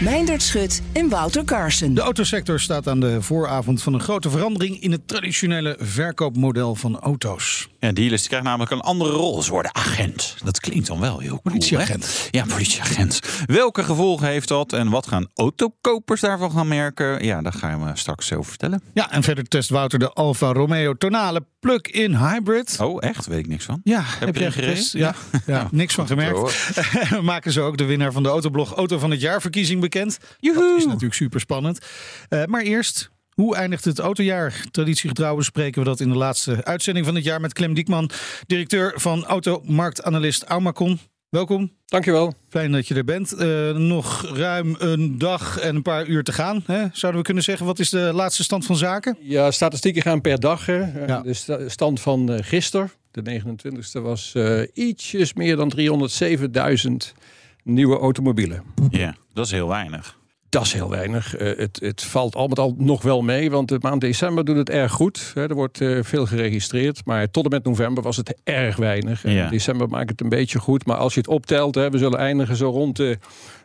Meindert Schut en Wouter Carson. De autosector staat aan de vooravond van een grote verandering in het traditionele verkoopmodel van auto's. Ja, dealers krijgen namelijk een andere rol. Ze worden agent. Dat klinkt dan wel heel cool, Politieagent. hè? Ja, politieagent. Welke gevolgen heeft dat en wat gaan autokopers daarvan gaan merken? Ja, daar gaan we straks over vertellen. Ja, en verder test Wouter de Alfa Romeo Tonale plug-in hybrid. Oh, echt? Weet ik niks van. Ja, Heb heb, je jij gereden? getest? Ja, ja, niks van gemerkt. We maken zo ook de winnaar van de Autoblog Auto van het Jaar verkiezing bekend. Dat is natuurlijk super spannend. maar eerst, hoe eindigt het autojaar? Traditiegetrouw bespreken we dat in de laatste uitzending van het jaar met Clem Diekman, directeur van automarktanalist Aumacon. Welkom. Dankjewel. Fijn dat je er bent. Eh, nog ruim een dag en een paar uur te gaan. Hè? Zouden we kunnen zeggen, wat is de laatste stand van zaken? Ja, statistieken gaan per dag. Hè. Ja. De sta- stand van eh gisteren, de 29e, was eh, ietsjes meer dan 307.000 nieuwe automobielen. Ja, dat is heel weinig. Dat is heel weinig. Eh, het, het valt al met al nog wel mee, want de maand december doet het erg goed. Er wordt eh, veel geregistreerd, maar tot en met november was het erg weinig. En Ja. december maakt het een beetje goed, maar als je het optelt, we zullen eindigen zo rond de,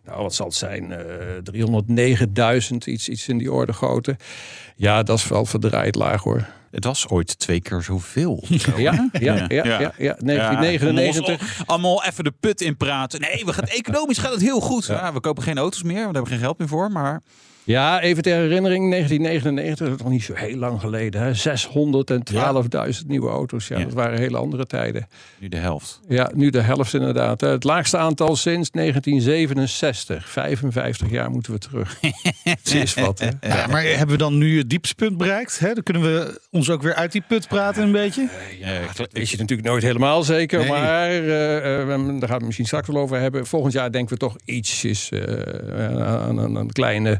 nou wat zal het zijn, eh 309.000, iets, iets in die orde grootte. Ja, dat is wel verdraaid laag hoor. Het was ooit twee keer zoveel. Ja, ja, ja, ja, ja, 1999. Ja, allemaal even de put in praten. Nee, we gaan, economisch gaat het heel goed. Ja, we kopen geen auto's meer, want daar hebben we geen geld meer voor. Maar Ja, even ter herinnering, 1999, dat is nog niet zo heel lang geleden. hè. 612.000 nieuwe auto's. Ja, Ja. dat waren hele andere tijden. nu de helft. Ja, nu de helft inderdaad. hè. Het laagste aantal sinds 1967. 55 jaar moeten we terug. Het is wat, hè? Ja, maar hebben we dan nu het dieptepunt bereikt? Hè? Dan kunnen we ons ook weer uit die put praten een beetje? Ja, is je natuurlijk nooit helemaal zeker. Nee. Maar eh, eh, daar gaan we het misschien straks wel over hebben. Volgend jaar denken we toch ietsjes eh, aan een kleine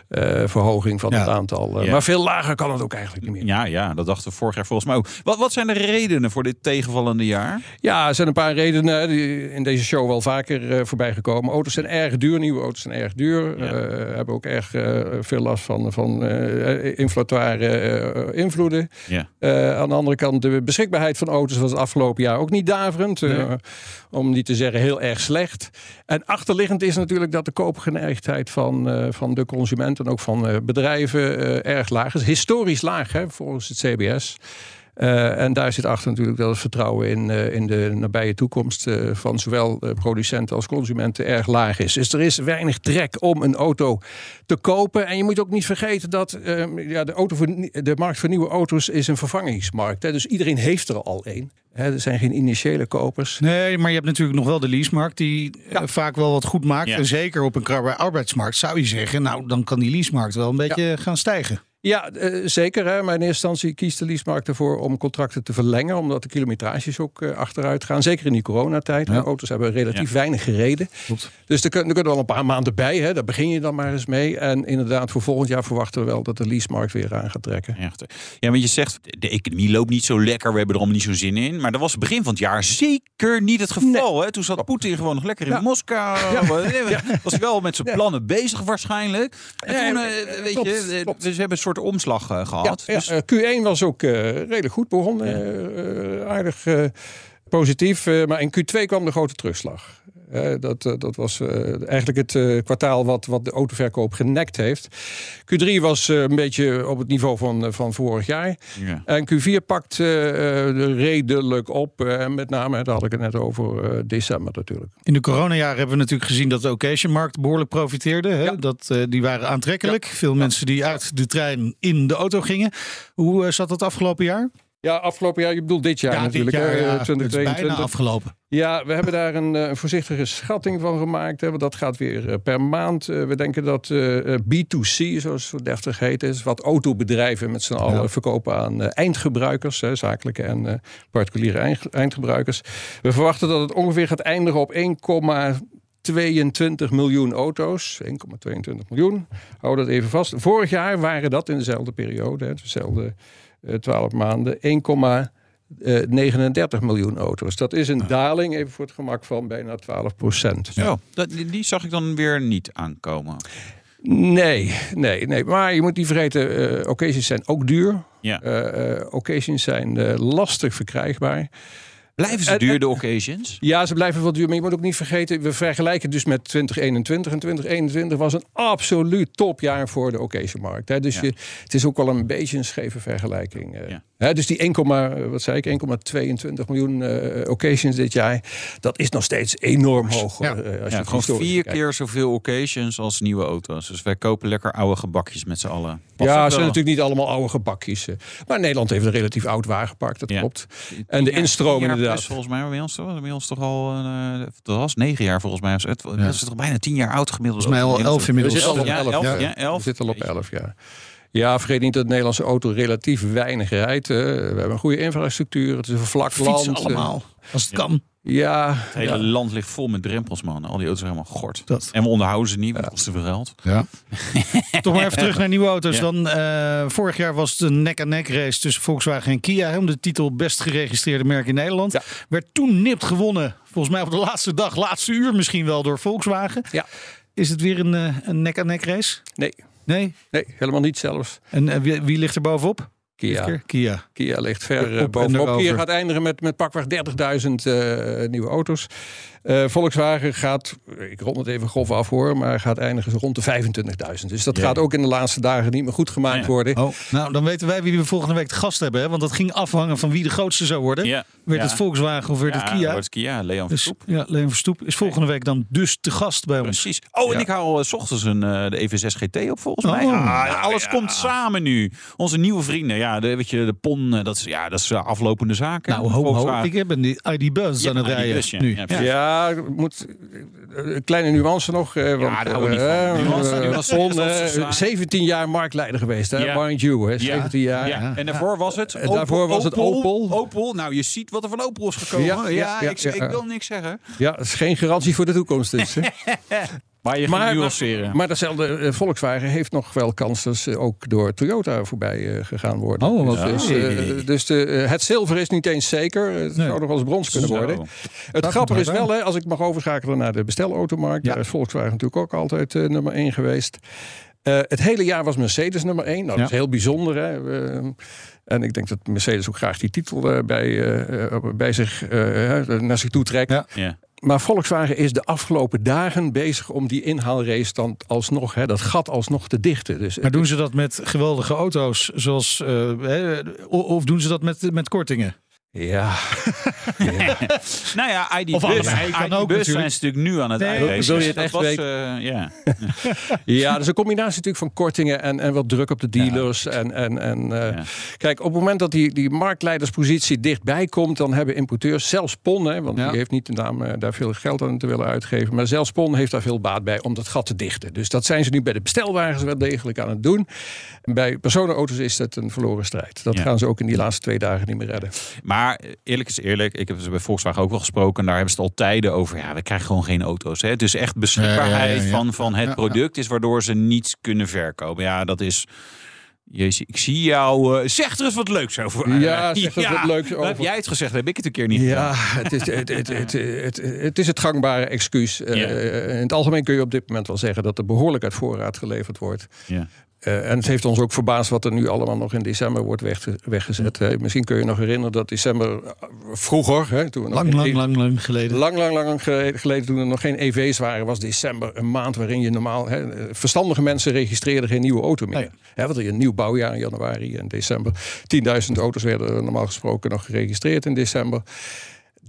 eh, verhoging van Ja. het aantal. eh, Ja. Maar veel lager kan het ook eigenlijk niet meer. Ja, ja, dat dachten we vorig jaar volgens mij ook. Wat, wat zijn de redenen voor dit tegenvallende jaar? Ja, er zijn een paar redenen die in deze show wel vaker eh, voorbij gekomen. Auto's zijn erg duur, nieuwe auto's zijn erg duur. Ja. Hebben ook erg veel last van, van inflatoire invloeden. Ja. Aan de andere kant, de beschikbaarheid van auto's was het afgelopen jaar ook niet daverend. Nee. om niet te zeggen heel erg slecht. En achterliggend is natuurlijk dat de koopgeneigdheid van, van de consument en ook van eh, bedrijven eh, erg laag is. Historisch laag, hè, volgens het CBS. Eh, en daar zit achter natuurlijk dat het vertrouwen in, eh, in de nabije toekomst eh, van zowel producenten als consumenten erg laag is. Dus er is weinig trek om een auto te kopen. En je moet ook niet vergeten dat eh, ja, de, auto voor, de markt voor nieuwe auto's is een vervangingsmarkt. Hè. Dus iedereen heeft er al één. Hè. Er zijn geen initiële kopers. Nee, maar je hebt natuurlijk nog wel de leasemarkt die vaak wel wat goed maakt. Ja. En zeker op een krabbe- arbeidsmarkt zou je zeggen, nou dan kan die leasemarkt wel een beetje gaan stijgen. Ja, eh, zeker. Hè. Maar in eerste instantie kiest de leasemarkt ervoor om contracten te verlengen. Omdat de kilometrages ook eh, achteruit gaan. Zeker in die coronatijd. Ja. De auto's hebben relatief Ja. weinig gereden. Klopt. Dus er, kun- er kunnen wel een paar maanden bij. Hè. Daar begin je dan maar eens mee. En inderdaad, voor volgend jaar verwachten we wel dat de leasemarkt weer aan gaat trekken. Echt. Ja, want je zegt, de economie loopt niet zo lekker. We hebben er allemaal niet zo zin in. Maar dat was begin van het jaar zeker niet het geval. Hè? Toen zat Poetin gewoon nog lekker in Ja. Moskou. Was hij wel met zijn plannen bezig waarschijnlijk. En Ja, toen, eh, weet klopt, je, klopt. dus we hebben een soort omslag eh, gehad. Ja, dus, eh, Q1 was ook eh, redelijk goed begonnen. aardig positief. maar in Q2 kwam de grote terugslag. Eh, dat, eh, dat was eh, eigenlijk het eh, kwartaal wat, wat de autoverkoop genekt heeft. Q3 was eh, een beetje op het niveau van, van vorig jaar. ja. En Q4 pakt eh, eh, redelijk op. eh, met name, daar had ik het net over, eh, december natuurlijk. In de coronajaren hebben we natuurlijk gezien dat de occasionmarkt behoorlijk profiteerde. Hè? Ja. Dat, eh, die waren aantrekkelijk. Veel mensen die uit de trein in de auto gingen. Hoe zat dat afgelopen jaar? Ja, afgelopen jaar. Je bedoelt dit jaar Ja, dit natuurlijk. jaar, hè, ja. eh, Het is bijna 2022. afgelopen. Ja, we hebben daar een, eh, een voorzichtige schatting van gemaakt. Hè, want dat gaat weer eh, per maand. Eh, we denken dat eh, eh, B2C, zoals het deftig heet, is wat autobedrijven met z'n allen Ja. verkopen aan eh, eindgebruikers, hè, zakelijke en eh, particuliere eind- eindgebruikers. We verwachten dat het ongeveer gaat eindigen op 1,22 miljoen auto's. 1,22 miljoen. Hou dat even vast. Vorig jaar waren dat in dezelfde periode, hè, dezelfde eh, 12 maanden, 1,39 miljoen auto's. Dat is een daling, even voor het gemak, van bijna 12 procent. Dat, die, zag ik dan weer niet aankomen. Nee, nee, nee. Maar je moet niet vergeten, eh occasions zijn ook duur. Ja. Eh, eh, occasions zijn eh, lastig verkrijgbaar. Blijven ze En- duur, en- de occasions? Ja, ze blijven wel duur. Maar je moet ook niet vergeten, we vergelijken dus met 2021. En 2021 was een absoluut topjaar voor de occasionmarkt. Hè. Dus Ja. je, het is ook wel een beetje een scheve vergelijking. eh. Ja. Hè, dus die 1, wat zei ik, 1,22 miljoen eh, occasions dit jaar. Dat is nog steeds enorm hoog. Ja. eh, als Ja, je gewoon vier kijkt. keer zoveel occasions als nieuwe auto's. Dus wij kopen lekker oude gebakjes met z'n allen. Ja, het zijn natuurlijk niet allemaal oude gebakjes. eh. Maar Nederland heeft een relatief oud wagenpark, dat Ja. klopt. En de Ja, instroom inderdaad. plus volgens mij bij ons, toch? bij ons toch al, eh, dat was negen jaar volgens mij. Het dat is toch bijna tien jaar oud gemiddeld. Volgens mij al elf We inmiddels. zitten al op Ja, 11. elf, ja. ja, elf. We zitten al op 11 jaar. Ja, vergeet niet dat de Nederlandse auto relatief weinig rijdt. we hebben een goede infrastructuur. Het is een vlak land. Fietsen eh. allemaal. Als het kan. Ja, Het hele land ligt vol met drempels, man. Al die auto's zijn helemaal gort. Dat. En we onderhouden ze niet, want het kost te veel geld. Ja. Toch maar even terug naar nieuwe auto's. Ja. Dan, eh, vorig jaar was het een nek-aan-nek race tussen Volkswagen en Kia. Om de titel best geregistreerde merk in Nederland. Ja. Werd toen nipt gewonnen. Volgens mij op de laatste dag, laatste uur misschien wel door Volkswagen. Ja. Is het weer een, eh, een nek-aan-nek race? nee, Nee? nee, helemaal niet zelfs. En eh, wie, wie ligt er bovenop? Kia. Kia. Kia ligt ver Op eh, en bovenop. Kia gaat eindigen met, met pakweg 30.000 eh, nieuwe auto's. Eh, Volkswagen gaat, ik rond het even grof af hoor, maar gaat eindigen rond de 25.000. Dus dat Ja. gaat ook in de laatste dagen niet meer goed gemaakt Ja. worden. Oh, nou, dan weten wij wie we volgende week te gast hebben. Hè? Want dat ging afhangen van wie de grootste zou worden. Ja. Werd Ja. het Volkswagen of werd Ja, het Kia? wordt Kia, Leon Dus, Verstoep. ja, Leon Verstoep is volgende week dan dus te gast bij ons. Precies. Oh, en Ja. ik hou al eh, 's ochtends een, eh, de EV6 GT op volgens mij. Oh. Ah, alles komt samen nu. Onze nieuwe vrienden. Ja, de, weet je, de PON, dat is, ja, dat is eh, aflopende zaken. Nou, ho, ho. Volkswagen. Ik heb een ID Buzz Ja, aan het ID rijden nu. Ja. Ja, moet, eh, een kleine nuance nog. eh, want, daar hou ik niet van. eh, Nuance, nuance, Ton, is dat eh, zo saai? 17 jaar marktleider geweest, hè? Ja. Mind you, hè? Ja. 17 jaar. Ja. En daarvoor was het? En daarvoor was het Opel. Opel. Nou, je ziet wat er van Opel is gekomen. Ja, Ja, ja, ja, ik, ja. ik wil niks zeggen. Ja, dat is geen garantie voor de toekomst. Dus. Maar je maar, nuanceren. maar datzelfde eh, Volkswagen heeft nog wel kans dat ze ook door Toyota voorbij eh, gegaan worden. Oh, wat dus eh, dus de, eh, het zilver is niet eens zeker. Het Nee. zou nog wel eens brons kunnen Zo. worden. Het Dat grappige is wel, hè, als ik mag overschakelen naar de bestelautomarkt. Ja. Daar is Volkswagen natuurlijk ook altijd eh, nummer 1 geweest. Eh, het hele jaar was Mercedes nummer 1. Nou, dat Ja. is heel bijzonder. Hè. Eh, en ik denk dat Mercedes ook graag die titel eh, bij, eh, eh, bij zich, eh, naar zich toe trekt. Ja. Ja. Maar Volkswagen is de afgelopen dagen bezig om die inhaalrace dan alsnog, hè, dat gat alsnog te dichten. Dus Maar doen ze dat met geweldige auto's, zoals, eh, of doen ze dat met, met kortingen? ja, Nou ja, ID Of Bus, allebei, kan ID ook Bus natuurlijk. zijn ze natuurlijk nu aan het Nee, wil je het Dat echt was, weten? eh, ja. ja, dat is een combinatie natuurlijk van kortingen en, en wat druk op de dealers. En, en, en, eh, Ja. Kijk, op het moment dat die, die marktleiderspositie dichtbij komt, dan hebben importeurs, zelfs PON, hè, want Ja. die heeft niet de naam eh, daar veel geld aan te willen uitgeven, maar zelfs PON heeft daar veel baat bij om dat gat te dichten. Dus dat zijn ze nu bij de bestelwagens wel degelijk aan het doen. En bij personenauto's is dat een verloren strijd. Dat Ja. gaan ze ook in die laatste twee dagen niet meer redden. Maar eh, eerlijk is eerlijk, ik heb ze bij Volkswagen ook wel gesproken. En daar hebben ze het al tijden over. Ja, we krijgen gewoon geen auto's. Hè. Dus echt beschikbaarheid Ja, ja, ja, ja. Van, van het Ja, ja. product is waardoor ze niets kunnen verkopen. Ja, dat is... Jezus, ik zie jou. eh, zeg er eens wat leuks over. Ja, zeg er eens wat leuks over. Heb jij het gezegd? Heb ik het een keer niet Ja, gedaan. het is het, het, het, het, het is het gangbare excuus. Eh, Ja. in het algemeen kun je op dit moment wel zeggen dat er behoorlijk uit voorraad geleverd wordt. Ja. Eh, en het heeft ons ook verbaasd wat er nu allemaal nog in december wordt wegge- weggezet. hè. Misschien kun je nog herinneren dat december eh, vroeger, hè, toen we nog Lang, geen- lang, lang, lang geleden. Lang, lang, lang geleden, toen er nog geen EV's waren, was december een maand waarin je normaal. Hè, verstandige mensen registreerden geen nieuwe auto meer. Nee. Hè, want er een nieuw bouwjaar in januari en december. 10.000 auto's werden er normaal gesproken nog geregistreerd in december.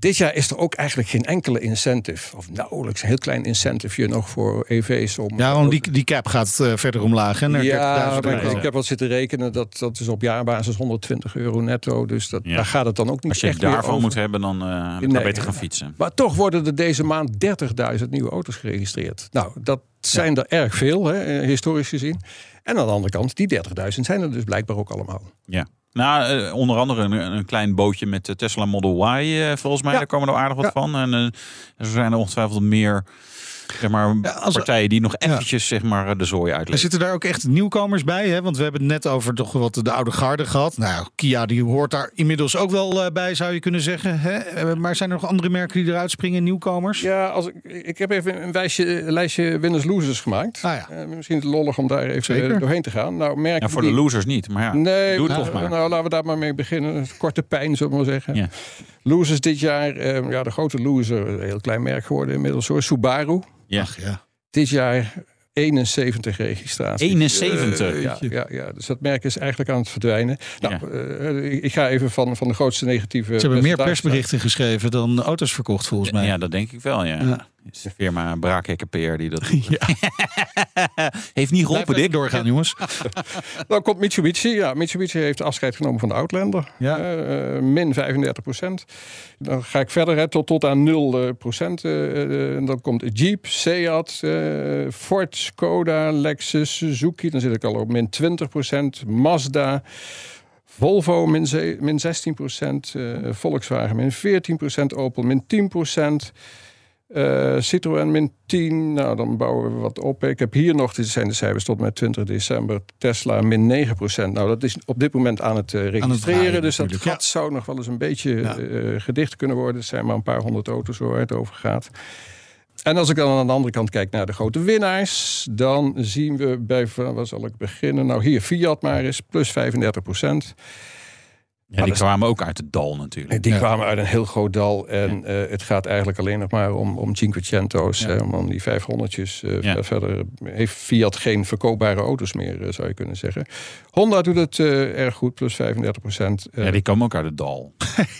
Dit jaar is er ook eigenlijk geen enkele incentive, of nauwelijks een heel klein incentive nog voor EV's. Om, ja, want die, die cap gaat uh, verder omlaag. Hè, naar ja, maar ik heb wat zitten rekenen, dat, dat is op jaarbasis 120 euro netto. Dus dat, ja. daar gaat het dan ook niet Als je echt daarvan moet hebben, dan uh, nee, beter gaan fietsen. Maar toch worden er deze maand 30.000 nieuwe auto's geregistreerd. Nou, dat zijn er erg veel, hè, historisch gezien. En aan de andere kant, die 30.000 zijn er dus blijkbaar ook allemaal. Ja. Nou, onder andere een, een, klein bootje met de Tesla Model Y, uh, volgens mij. Ja. Daar komen er aardig wat Ja. van. En er zijn er ongetwijfeld meer zeg maar, Ja, als- partijen die nog eventjes zeg maar, de zooi Er uitleggen. zitten daar ook echt nieuwkomers bij, hè? want we hebben het net over toch wat de oude garde gehad. Nou, Kia die hoort daar inmiddels ook wel eh, bij, zou je kunnen zeggen. Hè? Eh, Maar zijn er nog andere merken die eruit springen, nieuwkomers? Ja, als ik, ik heb even een wijsje, een lijstje winners-losers gemaakt. Ah, ja. Eh, misschien is het lollig om daar even Zeker. doorheen te gaan. Nou, merken Ja, voor die- de losers niet, maar ja, Nee, doe het nou, toch maar. Nou, laten we daar maar mee beginnen. Korte pijn, zullen we maar zeggen. Ja. Losers dit jaar, ja, de grote loser, een heel klein merk geworden inmiddels hoor. Subaru. Ja. Ach, ja. Dit jaar 71 registraties. 71? Eh, ja, ja, ja, dus dat merk is eigenlijk aan het verdwijnen. Nou, eh, ik- ik ga even van, van de grootste negatieve. Ze hebben meer persberichten geschreven dan auto's verkocht, volgens mij. Ja, dat denk ik wel, ja. Ja. Het is de firma Braakhekker PR die dat doet. Heeft niet geholpen, Dick. doorgaan, jongens. Dan komt Mitsubishi. Ja, Mitsubishi heeft afscheid genomen van de Outlander. Ja. Eh, eh, min 35 procent. Dan ga ik verder hè, tot, tot aan 0 procent. eh, eh, en dan komt Jeep, Seat, eh, Ford, Skoda, Lexus, Suzuki. Dan zit ik al op min 20 procent. Mazda. Volvo min, ze- min 16 procent, Volkswagen min 14 procent, Opel min 10 procent, eh, Citroën min 10. Nou, dan bouwen we wat op. Ik heb hier nog, dit zijn de cijfers tot met 20 december, Tesla min 9 procent. Nou, dat is op dit moment aan het eh, registreren. draaien dus dat gat zou nog wel eens een beetje Ja. eh, gedicht kunnen worden. Het zijn maar een paar honderd auto's waar het over gaat. En als ik dan aan de andere kant kijk naar de grote winnaars, dan zien we bij, waar zal ik beginnen? Nou, hier Fiat maar eens, plus 35 procent. Ja, die kwamen ook uit het dal natuurlijk. Die Ja. kwamen uit een heel groot dal. En eh, het gaat eigenlijk alleen nog maar om, om Cinquecento's. Ja. hè, om die 500'tjes. eh, Ja. Verder heeft Fiat geen verkoopbare auto's meer, eh, zou je kunnen zeggen. Honda doet het eh, erg goed, plus 35 procent. Ja, die komen ook uit het dal.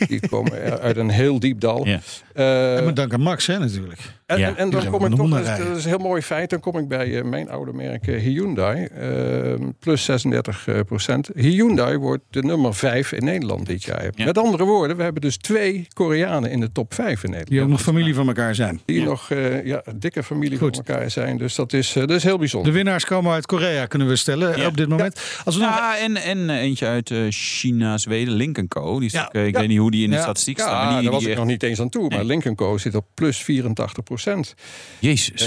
die komen uit een heel diep dal. Ja. Eh, en met dank aan Max, hè, natuurlijk. En, Ja. en, dan kom ik een toch, dat is, rijden. dat is een heel mooi feit. Dan kom ik bij eh, mijn oude merk eh, Hyundai. eh, plus 36 procent. Hyundai wordt de nummer 5 in Nederland dit jaar. Ja. Met andere woorden, we hebben dus twee Koreanen in de top 5 in Nederland. Die ook nog familie van elkaar zijn. Die Ja. nog eh, ja, een dikke familie Goed. van elkaar zijn. Dus dat is, eh, dat is heel De bijzonder. winnaars komen uit Korea, kunnen we stellen, Ja. op dit moment. Als we nog... Ja, en, en eh, eentje uit eh, China, Zweden, Link Co. Die is Ja. ook, eh, ik Ja. weet niet hoe die in de statistiek Ja, staan. maar die, daar was die ik nog niet eens aan toe. Maar Nee. Lincoln Co. zit op plus 84 procent. Jezus.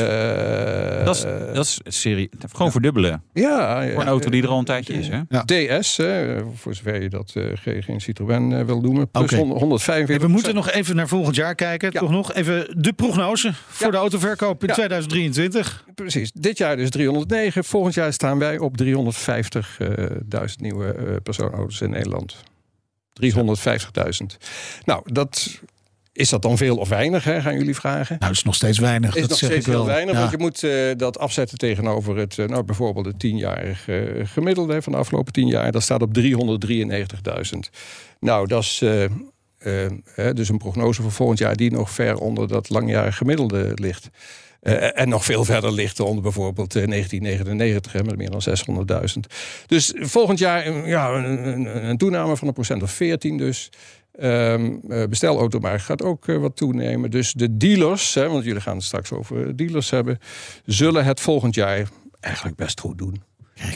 dat, is, dat is serie. Gewoon verdubbelen. ja, ja, Voor een auto die er al een tijdje is. Hè? Ja. DS, hè, voor zover je dat eh, geen, Citroën eh, wil noemen. Plus. 100 145 we moeten nog even naar volgend jaar kijken. Ja. Toch nog even de prognose voor Ja. de autoverkoop in Ja. 2023. Precies. Dit jaar dus 309. Volgend jaar staan wij op 350.000 nieuwe eh, personenauto's in Nederland. 350.000. Nou, dat, is dat dan veel of weinig, hè, gaan jullie vragen? Nou, is nog steeds weinig. Is dat nog zeg steeds ik wel. heel weinig, Ja. want je moet eh, dat afzetten tegenover het, eh, nou, bijvoorbeeld het tienjarig eh, gemiddelde van de afgelopen tien jaar. Dat staat op 393.000. Nou, dat is dus een prognose voor volgend jaar die nog ver onder dat langjarig gemiddelde ligt. En nog veel verder ligt onder bijvoorbeeld eh, 1999 hè, met meer dan 600.000. Dus volgend jaar ja, een, een, een toename van een procent of 14 dus. Ehm eh, bestelautomarkt gaat ook eh, wat toenemen. Dus de dealers, hè, want jullie gaan het straks over dealers hebben, zullen het volgend jaar eigenlijk best goed doen.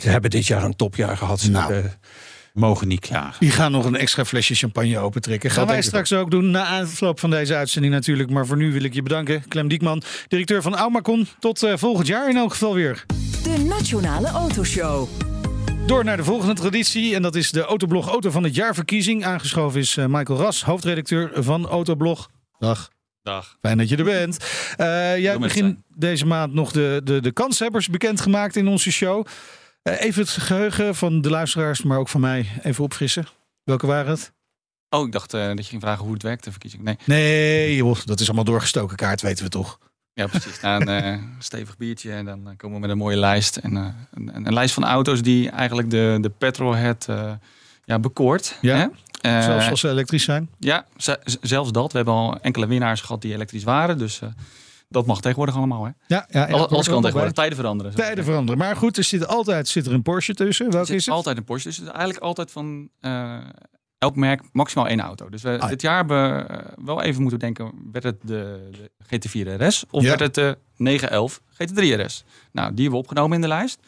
Ze hebben dit jaar een topjaar gehad. Ze Nou. hebben- Mogen niet klagen. Die gaan nog een extra flesje champagne opentrekken. Gaan Dat wij denk ik straks ook doen na afloop van deze uitzending natuurlijk. Maar voor nu wil ik je bedanken. Clem Diekman, directeur van Aumacon. Tot eh, volgend jaar in elk geval weer. De Nationale Autoshow. Door naar de volgende traditie. En dat is de Autoblog Auto van het Jaar verkiezing. Aangeschoven is eh, Michael Ras, hoofdredacteur van Autoblog. Dag. Dag. Fijn dat je er bent. Eh, jij hebt begin deze maand nog de, de, de kanshebbers bekendgemaakt in onze show. Eh, even het geheugen van de luisteraars, maar ook van mij even opfrissen. Welke waren het? Oh, ik dacht dat je ging vragen hoe het werkt, de verkiezing. Nee, Nee, joh, dat is allemaal doorgestoken kaart, weten we toch. Ja, precies. Na een eh, stevig biertje en dan eh, komen we met een mooie lijst. En eh, een, een lijst van auto's die eigenlijk de, de petrolhead eh, ja, bekoort. Ja. Hè? Uh, zelfs als ze elektrisch zijn? Ja, zelfs dat. We hebben al enkele winnaars gehad die elektrisch waren. Dus uh, dat mag tegenwoordig allemaal. Hè? Ja, ja, ja alles kan tegenwoordig. Tijden veranderen. Tijden veranderen. Maar goed, er zit altijd zit er een Porsche tussen. Welke is het? Altijd een Porsche. Dus eigenlijk altijd van uh, elk merk maximaal één auto. Dus we ah. dit jaar hebben wel even moeten denken: werd het de, de GT4 RS of werd het de 911 GT3 RS? Nou, die hebben we opgenomen in de lijst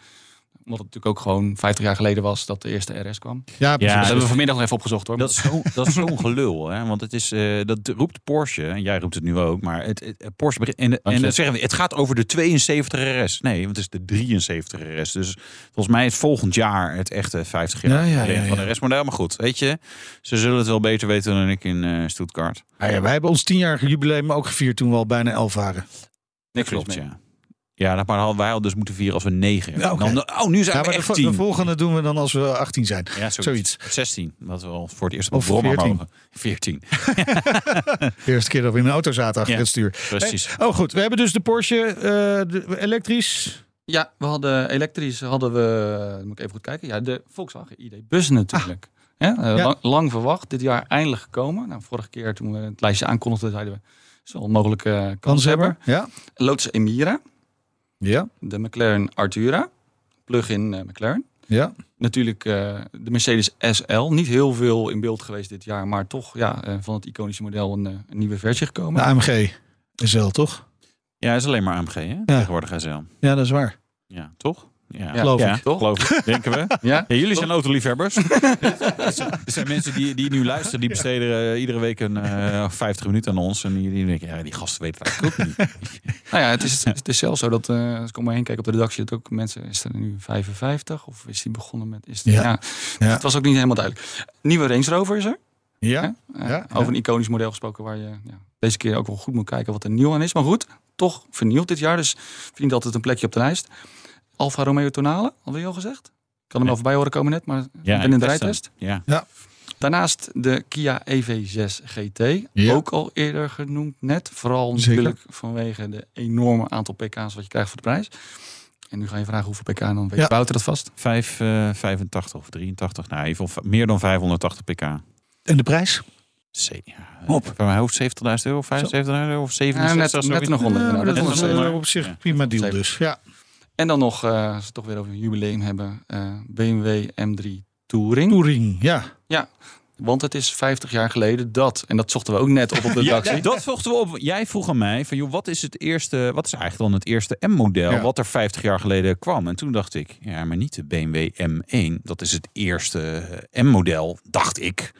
omdat het natuurlijk ook gewoon 50 jaar geleden was dat de eerste RS kwam. Ja, precies. dat hebben we vanmiddag nog even opgezocht hoor. Dat is zo'n dat is zo'n gelul, hè? Want het is, uh, dat roept Porsche, en jij roept het nu ook, maar het, het Porsche begint, en, en zeggen we, het gaat over de 72 RS. Nee, want het is de 73 RS. Dus volgens mij is volgend jaar het echte 50 jaar ja, ja, ja, van de RS-model. Maar goed, weet je, ze zullen het wel beter weten dan ik in uh, Stuttgart. Ah ja, wij hebben ons 10-jarige jubileum ook gevierd toen we al bijna 11 waren. Niks klopt, ja. Ja, maar hadden wij al dus moeten vieren als we negen. Ja, dan, oh, nu zijn ja, we echt de, volgende doen we dan als we 18 zijn. Ja, zoiets. 16, dat we al voor het eerst op de 14. mogen. 14. de eerste keer dat we in een auto zaten achter het stuur. Precies. oh goed, we hebben dus de Porsche uh, de, elektrisch. Ja, we hadden elektrisch hadden we, moet ik even goed kijken. Ja, de Volkswagen ID Bus natuurlijk. Ah. Ja, uh, lang, lang, verwacht, dit jaar eindelijk gekomen. Nou, vorige keer toen we het lijstje aankondigden, zeiden we, zal een mogelijke uh, kans hebben. Ja. Lotus Emira. Ja. De McLaren Artura, plug-in uh, McLaren. Ja. Natuurlijk uh, de Mercedes SL. Niet heel veel in beeld geweest dit jaar, maar toch ja, uh, van het iconische model een, een, nieuwe versie gekomen. De AMG SL, toch? Ja, is alleen maar AMG, hè? Ja. Tegenwoordig SL. Ja, dat is waar. Ja, toch? Ja, geloof ik. Toch? Geloof ik, denken we. ja? jullie zijn autoliefhebbers. er zijn mensen die, die nu luisteren, die besteden uh, iedere week een uh, 50 minuten aan ons. En die, die denken, ja, die gasten weten het eigenlijk ook niet. nou ja, het is, het is zelfs zo dat, uh, als ik om me heen kijk op de redactie, dat ook mensen, is er nu 55? Of is die begonnen met, is die, ja. ja. ja. Het was ook niet helemaal duidelijk. Nieuwe Range Rover is er. Ja. ja. Over een iconisch model gesproken waar je ja, deze keer ook wel goed moet kijken wat er nieuw aan is. Maar goed, toch vernieuwd dit jaar. Dus verdient altijd een plekje op de lijst. Alfa Romeo Tonale, alweer al gezegd. Ik kan er wel voorbij horen komen net, maar ja, ik ben in de rijtest. Ja. ja. Daarnaast de Kia EV6 GT, ja. ook al eerder genoemd net. Vooral natuurlijk vanwege de enorme aantal pk's wat je krijgt voor de prijs. En nu ga je vragen hoeveel pk dan weet ja. Wouter dat vast? 5, uh, 85 of 83, nou even meer dan 580 pk. En de prijs? C ja, op. Van mijn hoofd 70.000 euro, 75.000 euro of 67 ja, net, net nog onder. Ja, dat, dat is op zich prima deal dus. Ja. En dan nog, uh, als we toch weer over een jubileum hebben, uh, BMW M3 Touring. Touring, ja. Ja, want het is 50 jaar geleden dat. En dat zochten we ook net op op de redactie. ja, dat zochten we op. Jij vroeg aan mij van, joh, wat is het eerste, wat is eigenlijk dan het eerste M-model wat er 50 jaar geleden kwam? En toen dacht ik, ja, maar niet de BMW M1. Dat is het eerste M-model, dacht ik.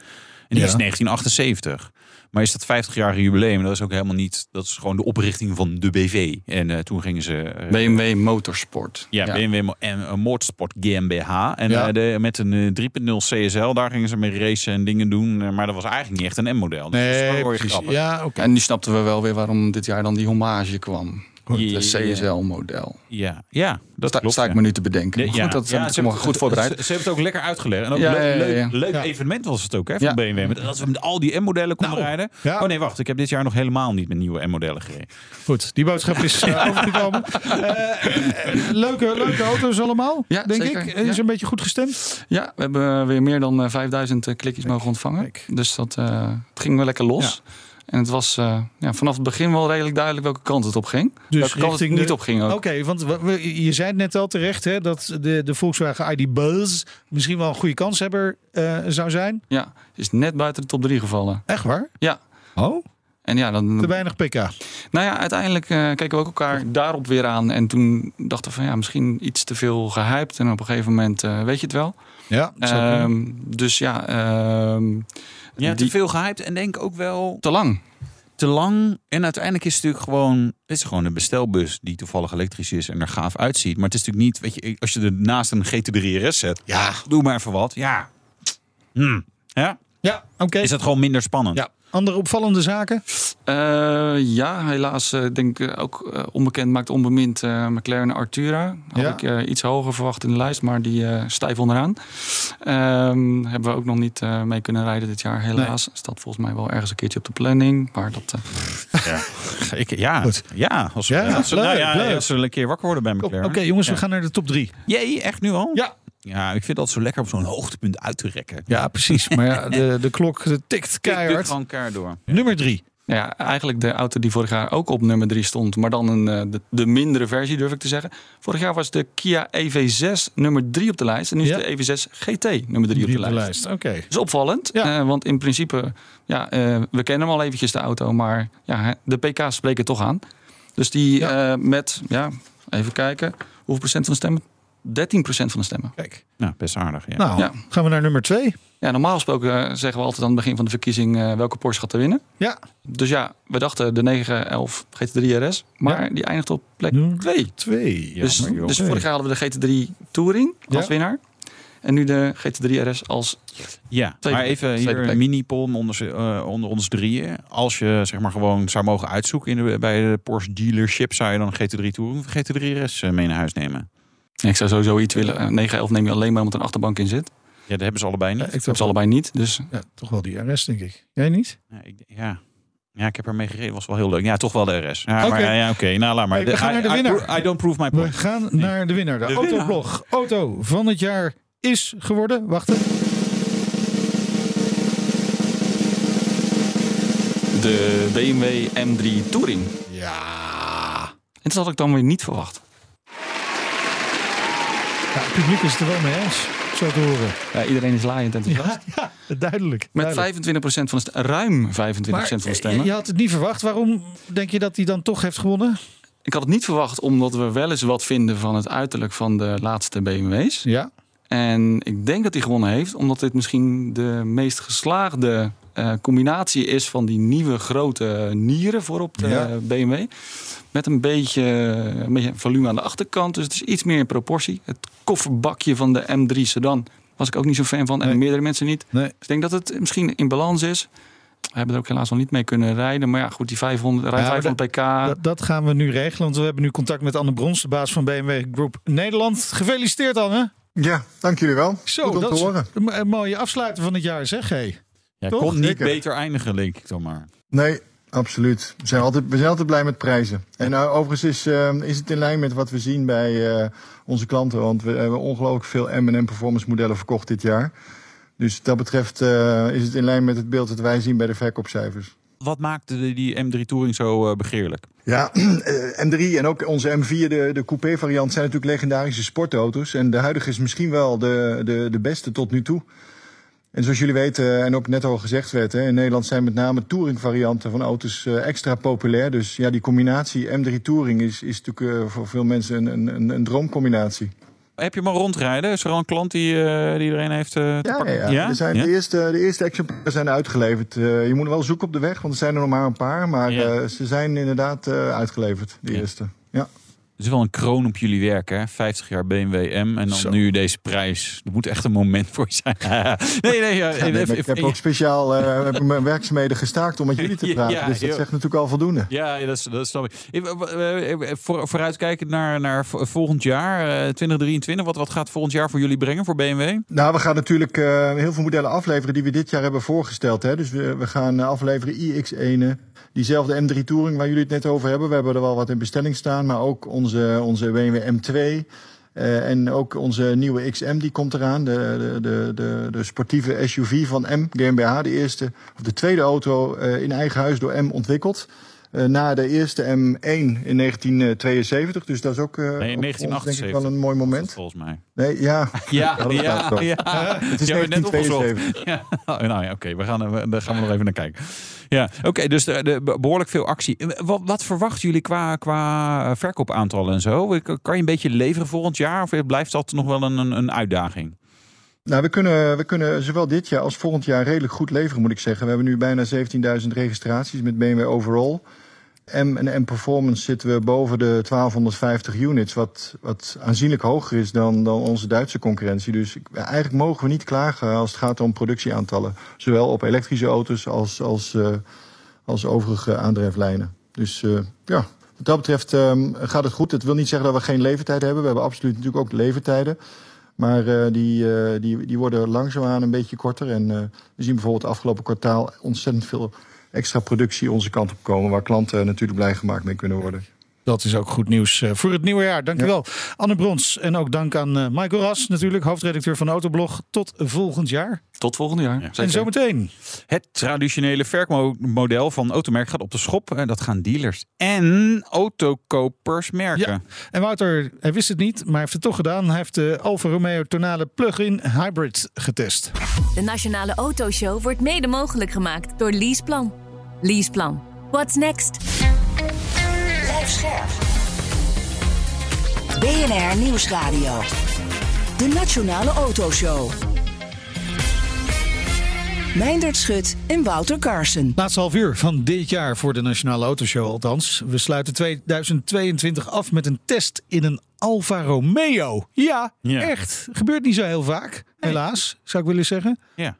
En die is 1978. Maar is dat 50-jarige jubileum? Dat is ook helemaal niet. Dat is gewoon de oprichting van de BV. En uh, toen gingen ze. Uh, BMW Motorsport. Ja, ja. BMW en uh, Motorsport GmbH. En ja. de, met een 3.0 CSL, daar gingen ze mee racen en dingen doen. maar dat was eigenlijk niet echt een M-model. Dus nee, precies. Ja, okay. En nu snapten we wel weer waarom dit jaar dan die hommage kwam. Het CSL-model. Ja, ja dat sta, klopt, sta ik me nu te bedenken. goed, dat ja, ze hebben goed voorbereid. Ze, ze, hebben het ook lekker uitgelegd. En ook ja, leuk, leuk, leuk evenement was het ook hè, van BMW. Met, dat we met al die M-modellen konden nou, rijden. Oh nee, wacht. Ik heb dit jaar nog helemaal niet met nieuwe M-modellen gereden. Goed, die boodschap is uh, overgekomen. Uh, leuke, leuke auto's allemaal, ja, denk zeker. ik. Is een beetje goed gestemd? Ja, we hebben weer meer dan 5000 klikjes mogen ontvangen. Dus dat, uh, het ging wel lekker los. En het was uh, ja, vanaf het begin wel redelijk duidelijk welke kant het op ging. Dus welke kant het niet op ging ook. Oké, want je zei het net al terecht hè, dat de, de Volkswagen ID Buzz misschien wel een goede kanshebber uh, zou zijn. Ja, is net buiten de top 3 gevallen. Echt waar? Ja. Oh? En ja, dan, Te weinig pk. Nou ja, uiteindelijk uh, keken we ook elkaar daarop weer aan. En toen dachten we van ja, misschien iets te veel gehyped. En op een gegeven moment weet je het wel. Ja, um, dus ja... Um, ja, te veel gehyped en denk ook wel... Te lang. Te lang. En uiteindelijk is het natuurlijk gewoon... Het is gewoon een bestelbus die toevallig elektrisch is en er gaaf uitziet. Maar het is natuurlijk niet... Weet je, als je er naast een GT3 RS zet... Ja, doe maar even wat. Ja. Hmm. Ja? Ja, oké. Is dat gewoon minder spannend? Ja. Andere opvallende zaken? Uh, ja, helaas uh, denk ik ook uh, onbekend maakt onbemind McLaren Artura. Had ja. ik iets hoger verwacht in de lijst, maar die stijf onderaan. Ehm, hebben we ook nog niet mee kunnen rijden dit jaar, helaas. Nee. Staat volgens mij wel ergens een keertje op de planning, maar dat... ja, ik, ja, Goed. ja, als, ja, als, leuk, nou, ja, als we een keer wakker worden bij McLaren. Oké okay, jongens, we gaan naar de top drie. Jee, echt nu al? Ja. Ja, ik vind dat zo lekker om zo'n hoogtepunt uit te rekken. Ja, precies. Maar ja, de, de klok tikt keihard. gewoon keihard door. Nummer drie. Ja, eigenlijk de auto die vorig jaar ook op nummer 3 stond, maar dan een, eh, de, de, mindere versie durf ik te zeggen. Vorig jaar was de Kia EV6 nummer 3 op de lijst en nu is de EV6 GT nummer 3 op de, lijst. lijst. Oké. Okay. Dat is opvallend, ja. uh, want in principe, ja, uh, we kennen hem al eventjes de auto, maar ja, de pk's spreken toch aan. Dus die ja. met, ja, even kijken, hoeveel procent van de stemmen? 13% van de stemmen. Kijk. Nou, best aardig. Ja. Nou, ja. gaan we naar nummer 2. Ja, normaal gesproken zeggen we altijd aan het begin van de verkiezing uh, welke Porsche gaat er winnen. Ja. Dus ja, we dachten de 911 GT3 RS, maar ja. die eindigt op plek 2. 2. Dus, dus vorig jaar hadden we de GT3 Touring als ja. winnaar. En nu de GT3 RS als. Ja, maar even hier mini-pol onder, uh, onder ons drieën. Als je zeg maar gewoon zou mogen uitzoeken in de, bij de Porsche dealership, zou je dan GT3 Touring of GT3 RS mee naar huis nemen? Ik zou sowieso iets willen. 911 neem je alleen maar omdat er een achterbank in zit. Ja, dat hebben ze allebei niet. Ja, ik hebben ze allebei niet. Dus. Ja, toch wel die RS, denk ik. Jij niet? Ja, ik, ja. ja ik heb er mee gereden. Was wel heel leuk. Ja, toch wel de RS. Ja, okay. maar, ja, oké. Okay. Nou, laat maar. Hey, we gaan naar de winnaar. I, I, don't prove my point. We gaan naar de winnaar. De, de Autoblog. Auto van het jaar is geworden. Wachten. De BMW M3 Touring. Ja. En dat had ik dan weer niet verwacht. Ja, het publiek is het er wel mee eens, zo te horen. Ja, iedereen is laaiend enthousiast. Ja, ja duidelijk. Met duidelijk. 25% van de ruim 25% maar, van de stemmen. Je had het niet verwacht. Waarom denk je dat hij dan toch heeft gewonnen? Ik had het niet verwacht, omdat we wel eens wat vinden van het uiterlijk van de laatste BMW's. Ja. En ik denk dat hij gewonnen heeft, omdat dit misschien de meest geslaagde uh, combinatie is van die nieuwe grote nieren voorop de ja. BMW. Met een beetje, een beetje volume aan de achterkant. Dus het is iets meer in proportie. Het kofferbakje van de M3 Sedan was ik ook niet zo fan van. Nee. En meerdere mensen niet. Nee. Dus ik denk dat het misschien in balans is. We hebben er ook helaas nog niet mee kunnen rijden. Maar ja, goed, die 500, ruim ja, 500 pk. Dat, dat, gaan we nu regelen. Want we hebben nu contact met Anne Brons, de baas van BMW Group Nederland. Gefeliciteerd Anne. Ja, dank jullie wel. Zo, Goed om dat te horen. Is een mooie afsluiter van het jaar, zeg. Hey. Ja, kon niet Zeker. beter eindigen, denk ik dan maar. Nee, absoluut. We zijn altijd, we zijn altijd blij met prijzen. En nou, overigens is, uh, is het in lijn met wat we zien bij uh, onze klanten. Want we hebben ongelooflijk veel M&M performance modellen verkocht dit jaar. Dus dat betreft uh, is het in lijn met het beeld dat wij zien bij de verkoopcijfers. Wat maakte die M3 Touring zo begeerlijk? Ja, M3 en ook onze M4, de, de coupé variant, zijn natuurlijk legendarische sportauto's. En de huidige is misschien wel de, de, de beste tot nu toe. En zoals jullie weten, en ook net al gezegd werd, in Nederland zijn met name touringvarianten van auto's uh, extra populair. Dus ja, die combinatie M3 Touring is, is natuurlijk uh, voor veel mensen een, een, een droomcombinatie. Heb je maar rondrijden? Is er al een klant die, uh, die iedereen heeft te ja, pakken? Ja, ja. Er zijn ja? De, eerste, de eerste exemplaren zijn uitgeleverd. je moet wel zoeken op de weg, want er zijn er nog maar een paar. Maar ze zijn inderdaad uitgeleverd, de eerste. Ja. Het is wel een kroon op jullie werk, hè? 50 jaar BMW M en dan Zo. nu deze prijs. Er moet echt een moment voor zijn. nee, nee, ja, ja, nee ik heb ook speciaal uh, mijn werkzaamheden gestaakt om met jullie te praten. Ja, dus dat zegt natuurlijk al voldoende. Ja, dat, is, dat snap ik. Voor, vooruitkijkend naar, naar volgend jaar, uh, 2023. Wat, wat gaat volgend jaar voor jullie brengen voor BMW? Nou, we gaan natuurlijk uh, heel veel modellen afleveren die we dit jaar hebben voorgesteld. Hè? Dus we, we gaan afleveren iX1. Diezelfde M3 Touring waar jullie het net over hebben. We hebben er wel wat in bestelling staan. Maar ook onze, onze BMW M2. Uh, en ook onze nieuwe XM die komt eraan. De, de, de, de sportieve SUV van M GmbH. De, eerste, of de tweede auto uh, in eigen huis door M ontwikkeld. Uh, na de eerste M1 in 1972. Dus dat is ook uh, nee, 1978, ons, denk ik wel een mooi moment. Volgens mij. Nee, ja. Ja, ja, ja, ja. Het is ja, 1972. Ja. Oh, nou ja, oké. Okay. We gaan, daar gaan we nog even naar kijken. Ja, oké. Okay, dus de, de, behoorlijk veel actie. Wat, wat verwachten jullie qua, qua verkoopaantallen en zo? Kan je een beetje leveren volgend jaar? Of blijft dat nog wel een, een uitdaging? Nou, we kunnen, we kunnen zowel dit jaar als volgend jaar redelijk goed leveren, moet ik zeggen. We hebben nu bijna 17.000 registraties met BMW overall. M en M Performance zitten we boven de 1250 units, wat, wat aanzienlijk hoger is dan, dan onze Duitse concurrentie. Dus eigenlijk mogen we niet klagen als het gaat om productieaantallen. Zowel op elektrische auto's als, als, uh, als overige aandrijflijnen. Dus uh, ja, wat dat betreft um, gaat het goed. Het wil niet zeggen dat we geen levertijd hebben. We hebben absoluut natuurlijk ook levertijden. Maar uh, die, die, die worden langzaamaan een beetje korter. En we zien bijvoorbeeld het afgelopen kwartaal ontzettend veel extra productie onze kant op komen. Waar klanten natuurlijk blij gemaakt mee kunnen worden. Dat is ook goed nieuws voor het nieuwe jaar. Dankjewel, ja. Anne Brons. En ook dank aan Michael Ras, natuurlijk, hoofdredacteur van Autoblog. Tot volgend jaar. Tot volgend jaar. Ja. En zometeen. Het traditionele verkmodel van Automerk gaat op de schop. Dat gaan dealers en autokopers merken. Ja. En Wouter, hij wist het niet, maar hij heeft het toch gedaan. Hij heeft de Alfa Romeo Tonale plug-in hybrid getest. De Nationale Autoshow wordt mede mogelijk gemaakt door Leaseplan. Leaseplan. What's next? Blijf scherp. BNR Nieuwsradio. De Nationale Autoshow. Meindert Schut en Wouter Carson. Laatste half uur van dit jaar voor de Nationale Autoshow althans. We sluiten 2022 af met een test in een Alfa Romeo. Ja, ja. echt. Gebeurt niet zo heel vaak, helaas, zou ik willen zeggen. Ja.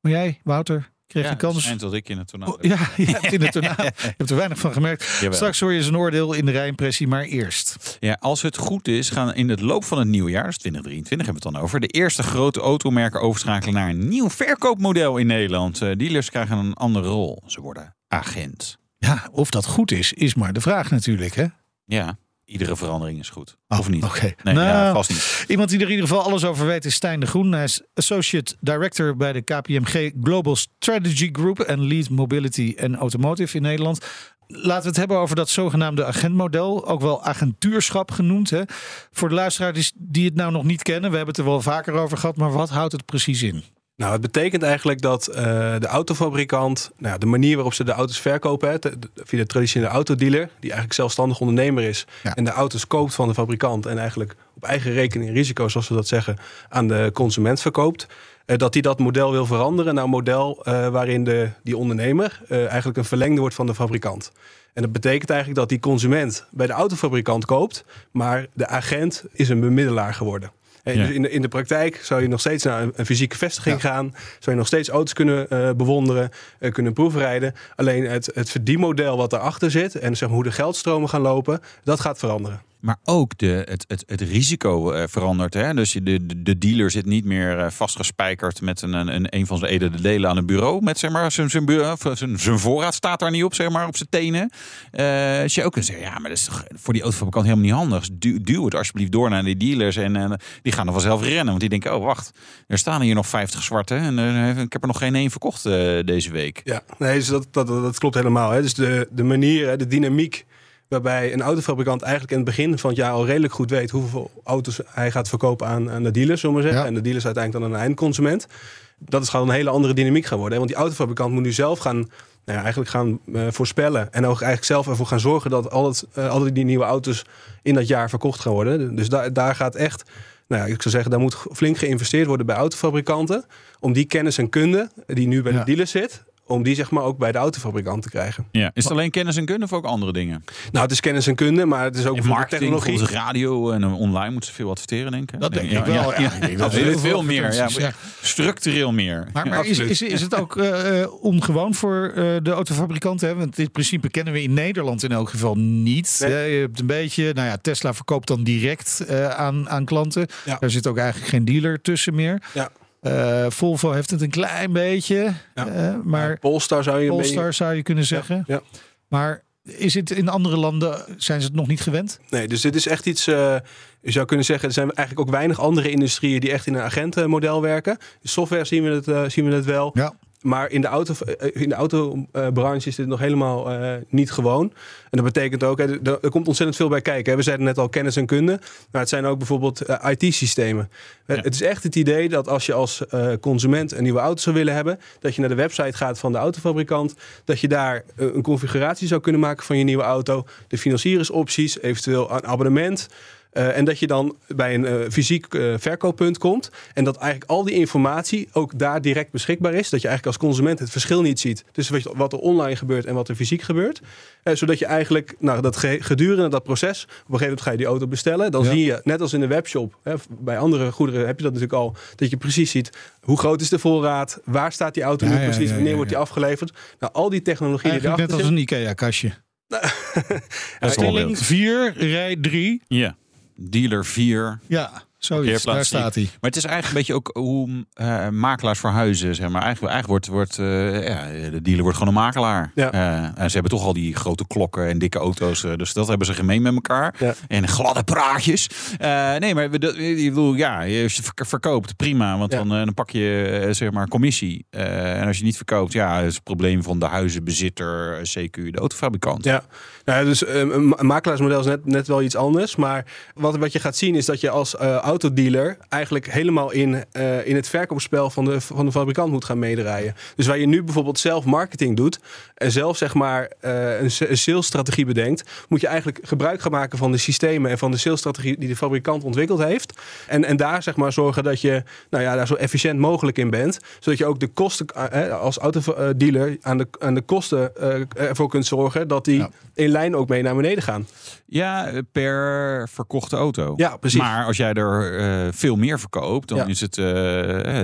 Maar jij, Wouter, kreeg ja, de kans. Dat ik in het tornado. Oh, ja, je hebt in het tornado. je hebt er weinig van gemerkt. Jawel. Straks hoor je zijn oordeel in de rijimpressie, maar eerst. Ja, als het goed is, gaan in het loop van het nieuwe jaar, dus 2023 hebben we het dan over, de eerste grote automerken overschakelen naar een nieuw verkoopmodel in Nederland. Uh, dealers krijgen een andere rol. Ze worden agent. Ja, of dat goed is, is maar de vraag natuurlijk, hè? Ja. Iedere verandering is goed. Oh, of niet? Oké. Okay. Nee, nou, ja, vast niet. Iemand die er in ieder geval alles over weet is Stijn de Groen. Hij is Associate Director bij de KPMG Global Strategy Group en Lead Mobility en Automotive in Nederland. Laten we het hebben over dat zogenaamde agentmodel, ook wel agentuurschap genoemd. Hè? Voor de luisteraars die het nou nog niet kennen, we hebben het er wel vaker over gehad, maar wat houdt het precies in? Nou, het betekent eigenlijk dat uh, de autofabrikant, nou, de manier waarop ze de auto's verkopen, hè, de, via de traditionele autodealer, die eigenlijk zelfstandig ondernemer is ja. en de auto's koopt van de fabrikant en eigenlijk op eigen rekening risico, zoals we dat zeggen, aan de consument verkoopt. Uh, dat hij dat model wil veranderen naar een model uh, waarin de, die ondernemer eigenlijk een verlengde wordt van de fabrikant. En dat betekent eigenlijk dat die consument bij de autofabrikant koopt, maar de agent is een bemiddelaar geworden. Ja. Dus in, de, in de praktijk zou je nog steeds naar een, een fysieke vestiging ja. gaan. Zou je nog steeds auto's kunnen uh, bewonderen, uh, kunnen proefrijden. Alleen het, het verdienmodel wat erachter zit en zeg maar, hoe de geldstromen gaan lopen, dat gaat veranderen. Maar ook de, het, het, het risico uh, verandert. Hè? Dus de, de, de dealer zit niet meer uh, vastgespijkerd met een, een, een van zijn edele delen aan een bureau. Met zeg maar, zijn, zijn, zijn, zijn voorraad staat daar niet op, zeg maar, op zijn tenen. Uh, je ook kunt zeggen, ja, maar dat is voor die autofabrikant helemaal niet handig. Du, duw het alsjeblieft door naar die dealers. En die gaan er vanzelf rennen. Want die denken, oh wacht, er staan hier nog 50 zwarte. En ik heb er nog geen één verkocht deze week. Ja, nee, dus dat, dat, dat klopt helemaal. Hè. Dus de, de manier, de dynamiek Waarbij een autofabrikant eigenlijk in het begin van het jaar al redelijk goed weet hoeveel auto's hij gaat verkopen aan, aan de dealers, zullen we zeggen. Ja. En de dealers uiteindelijk dan aan een eindconsument. Dat is gewoon een hele andere dynamiek gaan worden. Hè? Want die autofabrikant moet nu zelf gaan, nou ja, eigenlijk gaan uh, voorspellen. En ook eigenlijk zelf ervoor gaan zorgen dat al, het, uh, al die nieuwe auto's in dat jaar verkocht gaan worden. Dus daar, daar gaat echt nou ja, ik zou zeggen, daar moet flink geïnvesteerd worden bij autofabrikanten. Om die kennis en kunde die nu bij ja. de dealers zit, om die zeg maar ook bij de autofabrikant te krijgen. Ja. Is het alleen kennis en kunde of ook andere dingen? Nou, het is kennis en kunde, maar het is ook marketing, technologie. radio en online moeten ze veel adverteren, denk ik. Dat denk ik wel. Ja, ja, ja, dat veel, veel meer. Ja. Structureel meer. Maar, maar is, is, is het ook uh, ongewoon voor uh, de autofabrikanten? Hè? Want dit principe kennen we in Nederland in elk geval niet. Nee. Je hebt een beetje, nou ja, Tesla verkoopt dan direct uh, aan, aan klanten. Daar zit ook eigenlijk geen dealer tussen meer. Ja. Uh, Volvo heeft het een klein beetje. Ja. Uh, maar ja, Polestar zou je, Polestar beetje... zou je kunnen zeggen. Ja. Maar is het in andere landen, zijn ze het nog niet gewend? Nee, dus dit is echt iets, uh, je zou kunnen zeggen, er zijn eigenlijk ook weinig andere industrieën die echt in een agentenmodel werken. Software zien we het, zien we het wel. Ja. Maar in de, auto, in de autobranche is dit nog helemaal uh, niet gewoon. En dat betekent ook, hè, er, er, komt ontzettend veel bij kijken. Hè. We zeiden net al kennis en kunde. Maar het zijn ook bijvoorbeeld uh, IT-systemen. Ja. Het is echt het idee dat als je als uh, consument een nieuwe auto zou willen hebben... dat je naar de website gaat van de autofabrikant. Dat je daar een configuratie zou kunnen maken van je nieuwe auto. De financiersopties, eventueel een abonnement... Uh, en dat je dan bij een uh, fysiek uh, verkooppunt komt. En dat eigenlijk al die informatie ook daar direct beschikbaar is. Dat je eigenlijk als consument het verschil niet ziet tussen wat er online gebeurt en wat er fysiek gebeurt. zodat je eigenlijk nou, dat gedurende dat proces, op een gegeven moment ga je die auto bestellen. Dan ja. zie je, net als in de webshop, hè, bij andere goederen heb je dat natuurlijk al, dat je precies ziet hoe groot is de voorraad, waar staat die auto ja, nu precies, ja, wanneer wordt die afgeleverd. Nou, al die technologie die Net als zit, een IKEA-kastje. Stelling 4, rij 3. Ja. Dealer 4. Ja. Zoiets, daar staat hij. Maar het is eigenlijk een beetje ook hoe uh, makelaars verhuizen. Zeg maar. Eigenlijk, eigenlijk wordt, wordt uh, ja, de dealer wordt gewoon een makelaar. Ja. Uh, en ze hebben toch al die grote klokken en dikke auto's. dus dat hebben ze gemeen met elkaar. Ja. En gladde praatjes. nee, maar ik bedoel, ja, als je verkoopt, prima. Want dan, dan pak je zeg maar commissie. en als je niet verkoopt, ja, is het probleem van de huizenbezitter, CQ, de autofabrikant. Ja, nou, dus een makelaarsmodel is net, net wel iets anders. Maar wat, wat je gaat zien is dat je als autodealer eigenlijk helemaal in, uh, in het verkoopspel van de, van de fabrikant moet gaan meedraaien. Dus waar je nu bijvoorbeeld zelf marketing doet en zelf zeg maar uh, een, een salesstrategie bedenkt, moet je eigenlijk gebruik gaan maken van de systemen en van de salesstrategie die de fabrikant ontwikkeld heeft. En, en daar zeg maar zorgen dat je nou ja, daar zo efficiënt mogelijk in bent, zodat je ook de kosten uh, als autodealer aan de, aan de kosten ervoor kunt zorgen dat die in lijn ook mee naar beneden gaan. Ja, per verkochte auto. Ja, precies. Maar als jij er uh, veel meer verkoopt, dan is het, uh,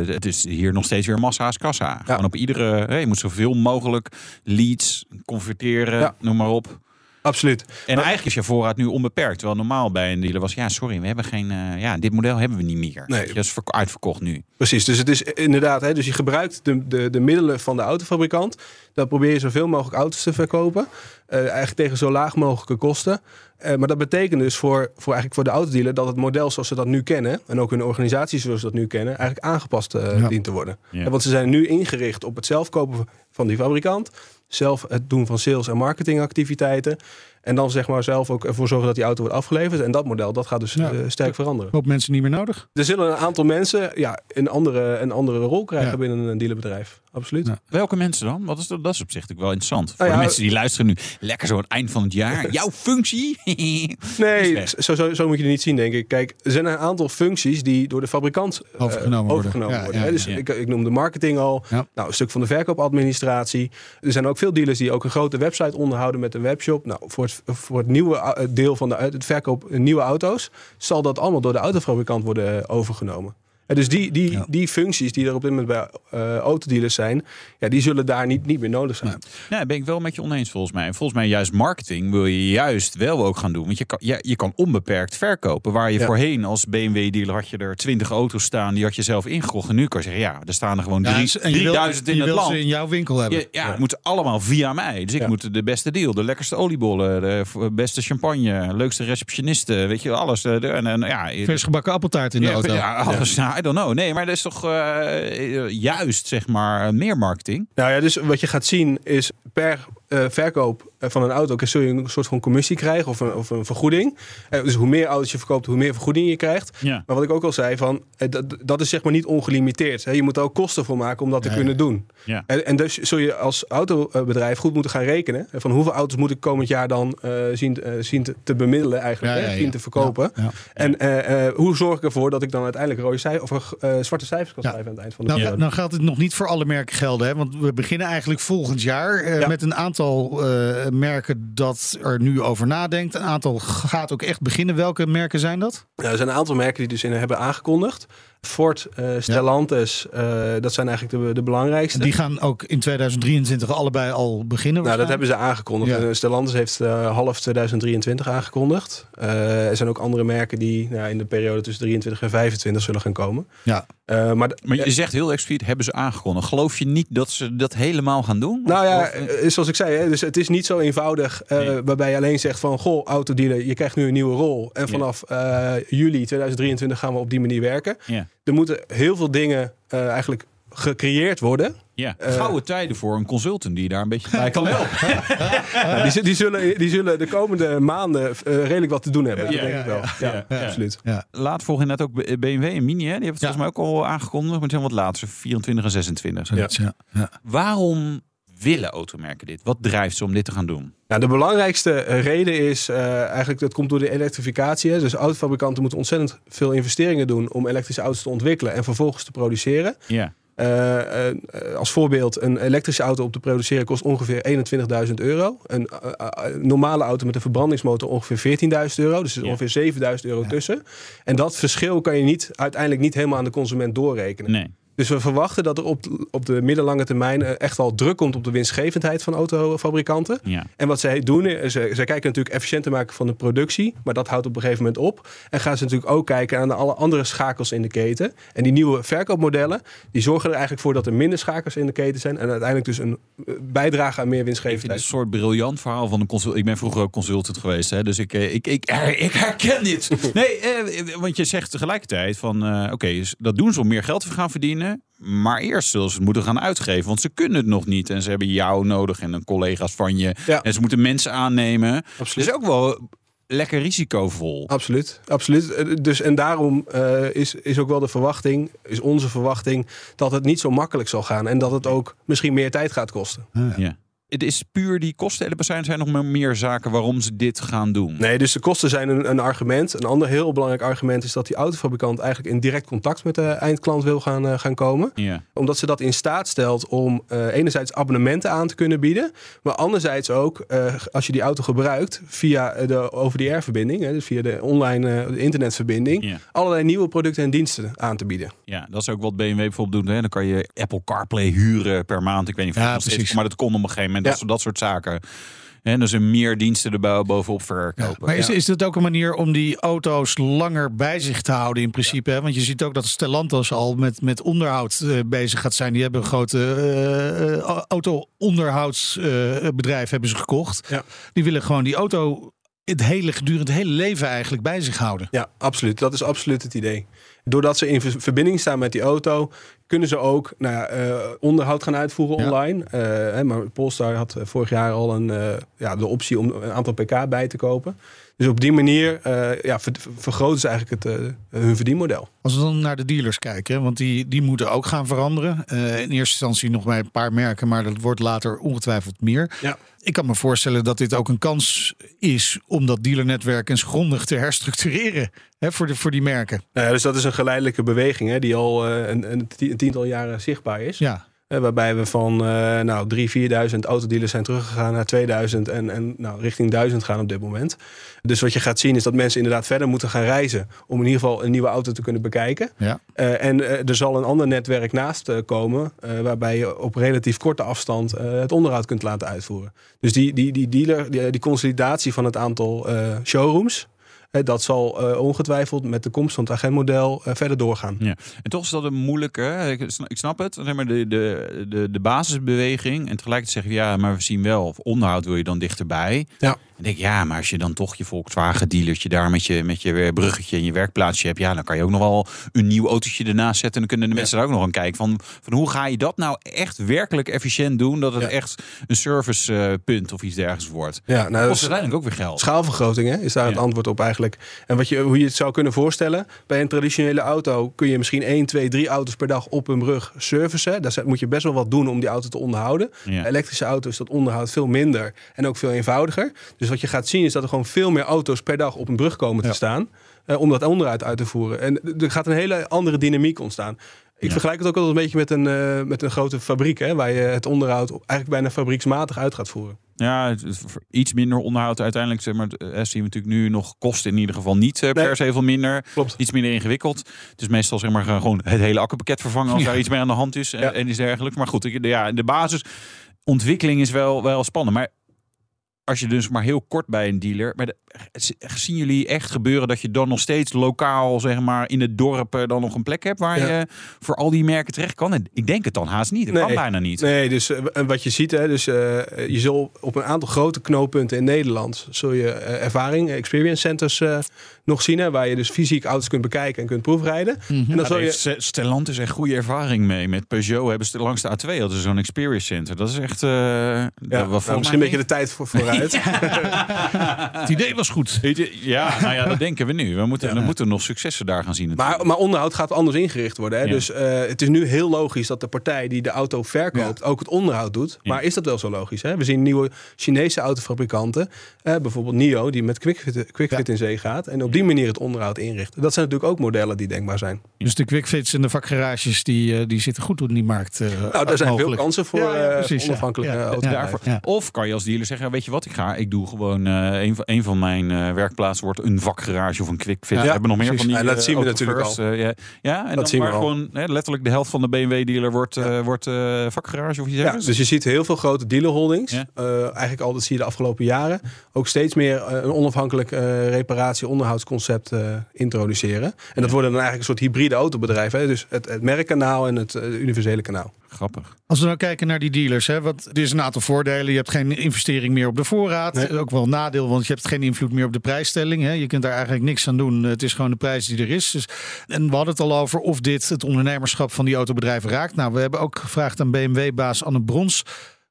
het is hier nog steeds weer massa's kassa. Ja. Gewoon op iedere, hey, je moet zoveel mogelijk leads converteren, ja. noem maar op. Absoluut. En maar, eigenlijk is je voorraad nu onbeperkt. Terwijl normaal bij een dealer was, ja, sorry, we hebben geen, uh, ja, dit model hebben we niet meer. Nee. Dat is uitverkocht nu. Precies, dus het is inderdaad, hè, dus je gebruikt de, de, de middelen van de autofabrikant. Dan probeer je zoveel mogelijk auto's te verkopen. Uh, eigenlijk tegen zo laag mogelijke kosten. Uh, maar dat betekent dus voor, voor, eigenlijk voor de autodealer dat het model zoals ze dat nu kennen, en ook hun organisatie zoals ze dat nu kennen, eigenlijk aangepast uh, ja. dient te worden. Ja. Want ze zijn nu ingericht op het zelf kopen van die fabrikant, zelf het doen van sales- en marketingactiviteiten. En dan zeg maar zelf ook ervoor zorgen dat die auto wordt afgeleverd. En dat model dat gaat dus ja. uh, sterk veranderen. Hoop mensen niet meer nodig. Er zullen een aantal mensen ja, een, andere, een andere rol krijgen ja. binnen een dealerbedrijf. Absoluut. Welke mensen dan? Wat is dat, dat is op zich wel interessant. Voor de mensen die luisteren nu. Lekker zo aan het eind van het jaar. Jouw functie? nee, zo, zo, zo, moet je het niet zien, denk ik. Kijk, er zijn een aantal functies die door de fabrikant uh, overgenomen worden. Overgenomen worden hè? Dus ik, ik noem de marketing al. Nou, een stuk van de verkoopadministratie. Er zijn ook veel dealers die ook een grote website onderhouden met een webshop. Nou, voor het, voor het nieuwe deel van de, het verkoop nieuwe auto's, zal dat allemaal door de autofabrikant worden overgenomen. En dus die, die, ja. die functies die er op dit moment bij uh, autodealers zijn, ja, die zullen daar niet, niet meer nodig zijn. Nee. Ja, ben ik wel met je oneens volgens mij. Volgens mij juist marketing wil je juist wel ook gaan doen. Want je kan, je, je kan onbeperkt verkopen. Waar je ja. voorheen als BMW-dealer had je er 20 auto's staan, die had je zelf ingekocht. En nu kan je zeggen, ja, er staan er gewoon drie, ja, 3000 in je het land. ze in jouw winkel hebben. Je, ja, het moet allemaal via mij. Dus ik moet de beste deal, de lekkerste oliebollen, de beste champagne, leukste receptionisten, weet je, alles. De, en, en, ja, Vers gebakken appeltaart in de auto. Ja, alles. Ja. Don't know. Nee, maar dat is toch uh, juist, zeg maar, meer marketing? Nou ja, dus wat je gaat zien is per uh, verkoop van een auto zul je een soort van commissie krijgen of een, of een vergoeding. Uh, dus hoe meer auto's je verkoopt, hoe meer vergoeding je krijgt. Ja. Maar wat ik ook al zei, van, uh, dat, dat is zeg maar niet ongelimiteerd. Hè. Je moet er ook kosten voor maken om dat te ja, kunnen doen. En, en, dus zul je als autobedrijf goed moeten gaan rekenen. Van hoeveel auto's moet ik komend jaar dan zien, zien te, te, bemiddelen eigenlijk. Hè, zien te verkopen. En hoe zorg ik ervoor dat ik dan uiteindelijk rode cijfers of zwarte cijfers kan schrijven aan het eind van de nou, periode. Nou gaat het nog niet voor alle merken gelden. Hè? Want we beginnen eigenlijk volgend jaar met een aantal uh, merken dat er nu over nadenkt. Een aantal gaat ook echt beginnen. Welke merken zijn dat? Ja, er zijn een aantal merken die dus in hebben aangekondigd. Ford, uh, Stellantis, ja. uh, dat zijn eigenlijk de, de belangrijkste. Die gaan ook in 2023 allebei al beginnen? Nou, dat hebben ze aangekondigd. Ja. Stellantis heeft uh, half 2023 aangekondigd. er zijn ook andere merken die nou, in de periode tussen 23 en 25 zullen gaan komen. Ja. maar, maar je zegt heel expliciet, hebben ze aangekondigd. Geloof je niet dat ze dat helemaal gaan doen? Nou ja, of, zoals ik zei, hè, dus het is niet zo eenvoudig nee. waarbij je alleen zegt van... goh, autodealer, je krijgt nu een nieuwe rol. En vanaf juli 2023 gaan we op die manier werken. Ja. Er moeten heel veel dingen uh, eigenlijk gecreëerd worden. Ja, gouden uh, tijden voor een consultant die daar een beetje bij kan helpen. nou, die, die, zullen, die zullen de komende maanden uh, redelijk wat te doen hebben. Ja, dat denk ik wel. Ja, ja, absoluut. Laat volgen net ook BMW en Mini. Hè? Die hebben het volgens mij ook al aangekondigd. Maar het zijn wat later, 24 en 26. Waarom willen automerken dit? Wat drijft ze om dit te gaan doen? Nou, de belangrijkste reden is uh, eigenlijk dat komt door de elektrificatie. Hè. Dus autofabrikanten moeten ontzettend veel investeringen doen om elektrische auto's te ontwikkelen en vervolgens te produceren. Ja. Uh, uh, als voorbeeld, een elektrische auto op te produceren kost ongeveer 21.000 euro. Een normale auto met een verbrandingsmotor ongeveer 14.000 euro. Dus er is ja. ongeveer 7.000 euro ja. tussen. En dat verschil kan je niet, uiteindelijk niet helemaal aan de consument doorrekenen. Nee. Dus we verwachten dat er op, op de middellange termijn echt wel druk komt op de winstgevendheid van autofabrikanten. Ja. En wat zij doen, is zij, kijken natuurlijk efficiënter maken van de productie, maar dat houdt op een gegeven moment op. En gaan ze natuurlijk ook kijken aan alle andere schakels in de keten. En die nieuwe verkoopmodellen, die zorgen er eigenlijk voor dat er minder schakels in de keten zijn en uiteindelijk dus een bijdrage aan meer winstgevendheid. Een soort briljant verhaal van een consult. Ik ben vroeger ook consultant geweest, hè, dus ik, ik, ik, ik herken dit. Nee, eh, want je zegt tegelijkertijd van, uh, oké, dat doen ze om meer geld te gaan verdienen. Maar eerst zullen ze het moeten gaan uitgeven. Want ze kunnen het nog niet. En ze hebben jou nodig en een collega's van je. Ja. En ze moeten mensen aannemen. Absoluut. Dus ook wel lekker risicovol. Absoluut, absoluut. Dus en daarom uh, is, is ook wel de verwachting, is onze verwachting, dat het niet zo makkelijk zal gaan. En dat het ook misschien meer tijd gaat kosten. Ja. Het is puur die kosten. Er zijn, zijn nog meer zaken waarom ze dit gaan doen. Nee, dus de kosten zijn een, een, argument. Een ander heel belangrijk argument is dat die autofabrikant eigenlijk in direct contact met de eindklant wil gaan, uh, gaan komen. Ja. Omdat ze dat in staat stelt om uh, enerzijds abonnementen aan te kunnen bieden. Maar anderzijds ook, uh, als je die auto gebruikt via de over-the-air-verbinding, dus via de online de internetverbinding, allerlei nieuwe producten en diensten aan te bieden. Ja, dat is ook wat BMW bijvoorbeeld doet. Hè. Dan kan je Apple CarPlay huren per maand. Ik weet niet of Ja, precies. maar dat kon op een gegeven moment. Ja. Dat, soort- dat soort zaken. En dus een meer diensten erbij bovenop verkopen. Maar is, is dit ook een manier om die auto's langer bij zich te houden in principe? Hè? Want je ziet ook dat Stellantis al met, met onderhoud eh, bezig gaat zijn. Die hebben een grote eh, eh, auto-onderhoudsbedrijf hebben ze gekocht. Ja. Die willen gewoon die auto het hele gedurende het hele leven eigenlijk bij zich houden. Ja, absoluut. Dat is absoluut het idee. Doordat ze in ver- verbinding staan met die auto, kunnen ze ook nou ja, eh, onderhoud gaan uitvoeren Ja. online. Eh, hè, maar Polestar had eh, vorig jaar al een, ja, de optie om een aantal pk bij te kopen. Dus op die manier eh, ja, ver- vergroten ze eigenlijk het, eh, hun verdienmodel. Als we dan naar de dealers kijken, want die, die moeten ook gaan veranderen. Eh, in eerste instantie nog bij een paar merken, maar dat wordt later ongetwijfeld meer. Ja. Ik kan me voorstellen dat dit ook een kans is om dat dealernetwerk eens grondig te herstructureren hè, voor, de, voor die merken. Nou ja, dus dat is een geleidelijke beweging hè, die al een, een tiental jaren zichtbaar is. Ja. Eh, waarbij we van eh nou, 3.000, 4.000 autodealers zijn teruggegaan naar 2000 en, en nou, richting 1000 gaan op dit moment. Dus wat je gaat zien is dat mensen inderdaad verder moeten gaan reizen om in ieder geval een nieuwe auto te kunnen bekijken. Ja. Eh, en er zal een ander netwerk naast komen waarbij je op relatief korte afstand het onderhoud kunt laten uitvoeren. Dus die, die, die dealer, die, die consolidatie van het aantal showrooms, dat zal eh, ongetwijfeld met de komst van het agentmodel eh, verder doorgaan. Ja. En toch is dat een moeilijke. Ik snap, het. Zeg maar de, de, de, de basisbeweging. En tegelijkertijd zeggen we ja, maar we zien wel. Of onderhoud wil je dan dichterbij. Ja. En denk ik, ja, maar als je dan toch je Volkswagen dealertje daar met je, met je bruggetje en je werkplaatsje hebt. Ja, dan kan je ook nog wel een nieuw autootje ernaast zetten. En dan kunnen de mensen daar ook nog aan kijken. Van, van hoe ga je dat nou echt werkelijk efficiënt doen? Dat het Ja. echt een servicepunt of iets dergelijks wordt. Ja, Dat nou, kost uiteindelijk ook weer geld. Schaalvergroting hè, is daar het antwoord op eigenlijk. En wat je, hoe je het zou kunnen voorstellen. Bij een traditionele auto kun je misschien 1, 2, 3 auto's per dag op een brug servicen. Daar moet je best wel wat doen om die auto te onderhouden. Ja. Bij elektrische auto's is dat onderhoud veel minder en ook veel eenvoudiger. Dus wat je gaat zien is dat er gewoon veel meer auto's per dag op een brug komen te Ja. staan. eh, om dat onderhoud uit te voeren. En er gaat een hele andere dynamiek ontstaan. Ik vergelijk het ook altijd een beetje met een, eh, met een grote fabriek. Hè, waar je het onderhoud eigenlijk bijna fabrieksmatig uit gaat voeren. Ja, iets minder onderhoud uiteindelijk. Zeg maar, eh, zien we natuurlijk nu nog kosten in ieder geval niet eh, per Nee. se veel minder. Klopt. Iets minder ingewikkeld. Het is meestal zeg maar gewoon het hele akkerpakket vervangen als Ja. daar iets mee aan de hand is en, Ja. en iets dergelijks. Maar goed, de- ja, de basisontwikkeling is wel, wel spannend. Maar als je dus maar heel kort bij een dealer. Maar de- zien jullie echt gebeuren dat je dan nog steeds lokaal, zeg maar, in het dorp eh, dan nog een plek hebt waar Ja. je voor al die merken terecht kan? En ik denk het dan haast niet. Dat kan bijna niet. Nee, dus eh, wat je ziet, hè, dus, eh, je zul op een aantal grote knooppunten in Nederland zul je ervaring, experience centers nog zien, hè, waar je dus fysiek auto's kunt bekijken en kunt proefrijden. En dan zul je, heeft Stellantis echt goede ervaring mee. Met Peugeot hebben ze langs de A2 hadden ze zo'n experience center. Dat is echt. eh ja, nou, misschien een beetje de tijd voor, vooruit. Het idee was goed. Ja, nou ja, dat denken we nu. We moeten, we moeten nog successen daar gaan zien. Maar, maar onderhoud gaat anders ingericht worden. Hè? Ja. Dus eh, het is nu heel logisch dat de partij die de auto verkoopt ook het onderhoud doet. Ja. Maar is dat wel zo logisch? Hè? We zien nieuwe Chinese autofabrikanten, eh, bijvoorbeeld NIO, die met QuickFit, QuickFit in zee gaat. En op die manier het onderhoud inrichten. Dat zijn natuurlijk ook modellen die denkbaar zijn. Dus de quickfits en de vakgarages die, uh, die zitten goed in die markt. Uh, nou, daar zijn mogelijk. veel kansen voor ja, ja, precies, onafhankelijke ja, daarvoor. Of kan je als dealer zeggen, weet je wat, ik ga, ik doe gewoon een, van, een van mijn werkplaatsen wordt een vakgarage of een quickfit. we hebben nog meer van die. dat zien we natuurlijk al. ja, ja, en dat dan maar gewoon letterlijk de helft van de BMW dealer wordt, wordt vakgarage of iets ja, Dus je ziet heel veel grote dealerholdings. eigenlijk al dat zie je de afgelopen jaren. Ook steeds meer een onafhankelijk reparatie-onderhoudsconcept introduceren. En dat worden dan eigenlijk een soort hybride autobedrijven. Dus het, het merkkanaal en het, universele kanaal. Grappig. Als we nou kijken naar die dealers, hè, want er is een aantal voordelen. Je hebt geen investering meer op de voorraad. Ook wel een nadeel, want je hebt geen invloed meer op de prijsstelling. Hè. Je kunt daar eigenlijk niks aan doen. Het is gewoon de prijs die er is. Dus, en we hadden het al over of dit het ondernemerschap van die autobedrijven raakt. Nou, we hebben ook gevraagd aan BMW-baas Anne Brons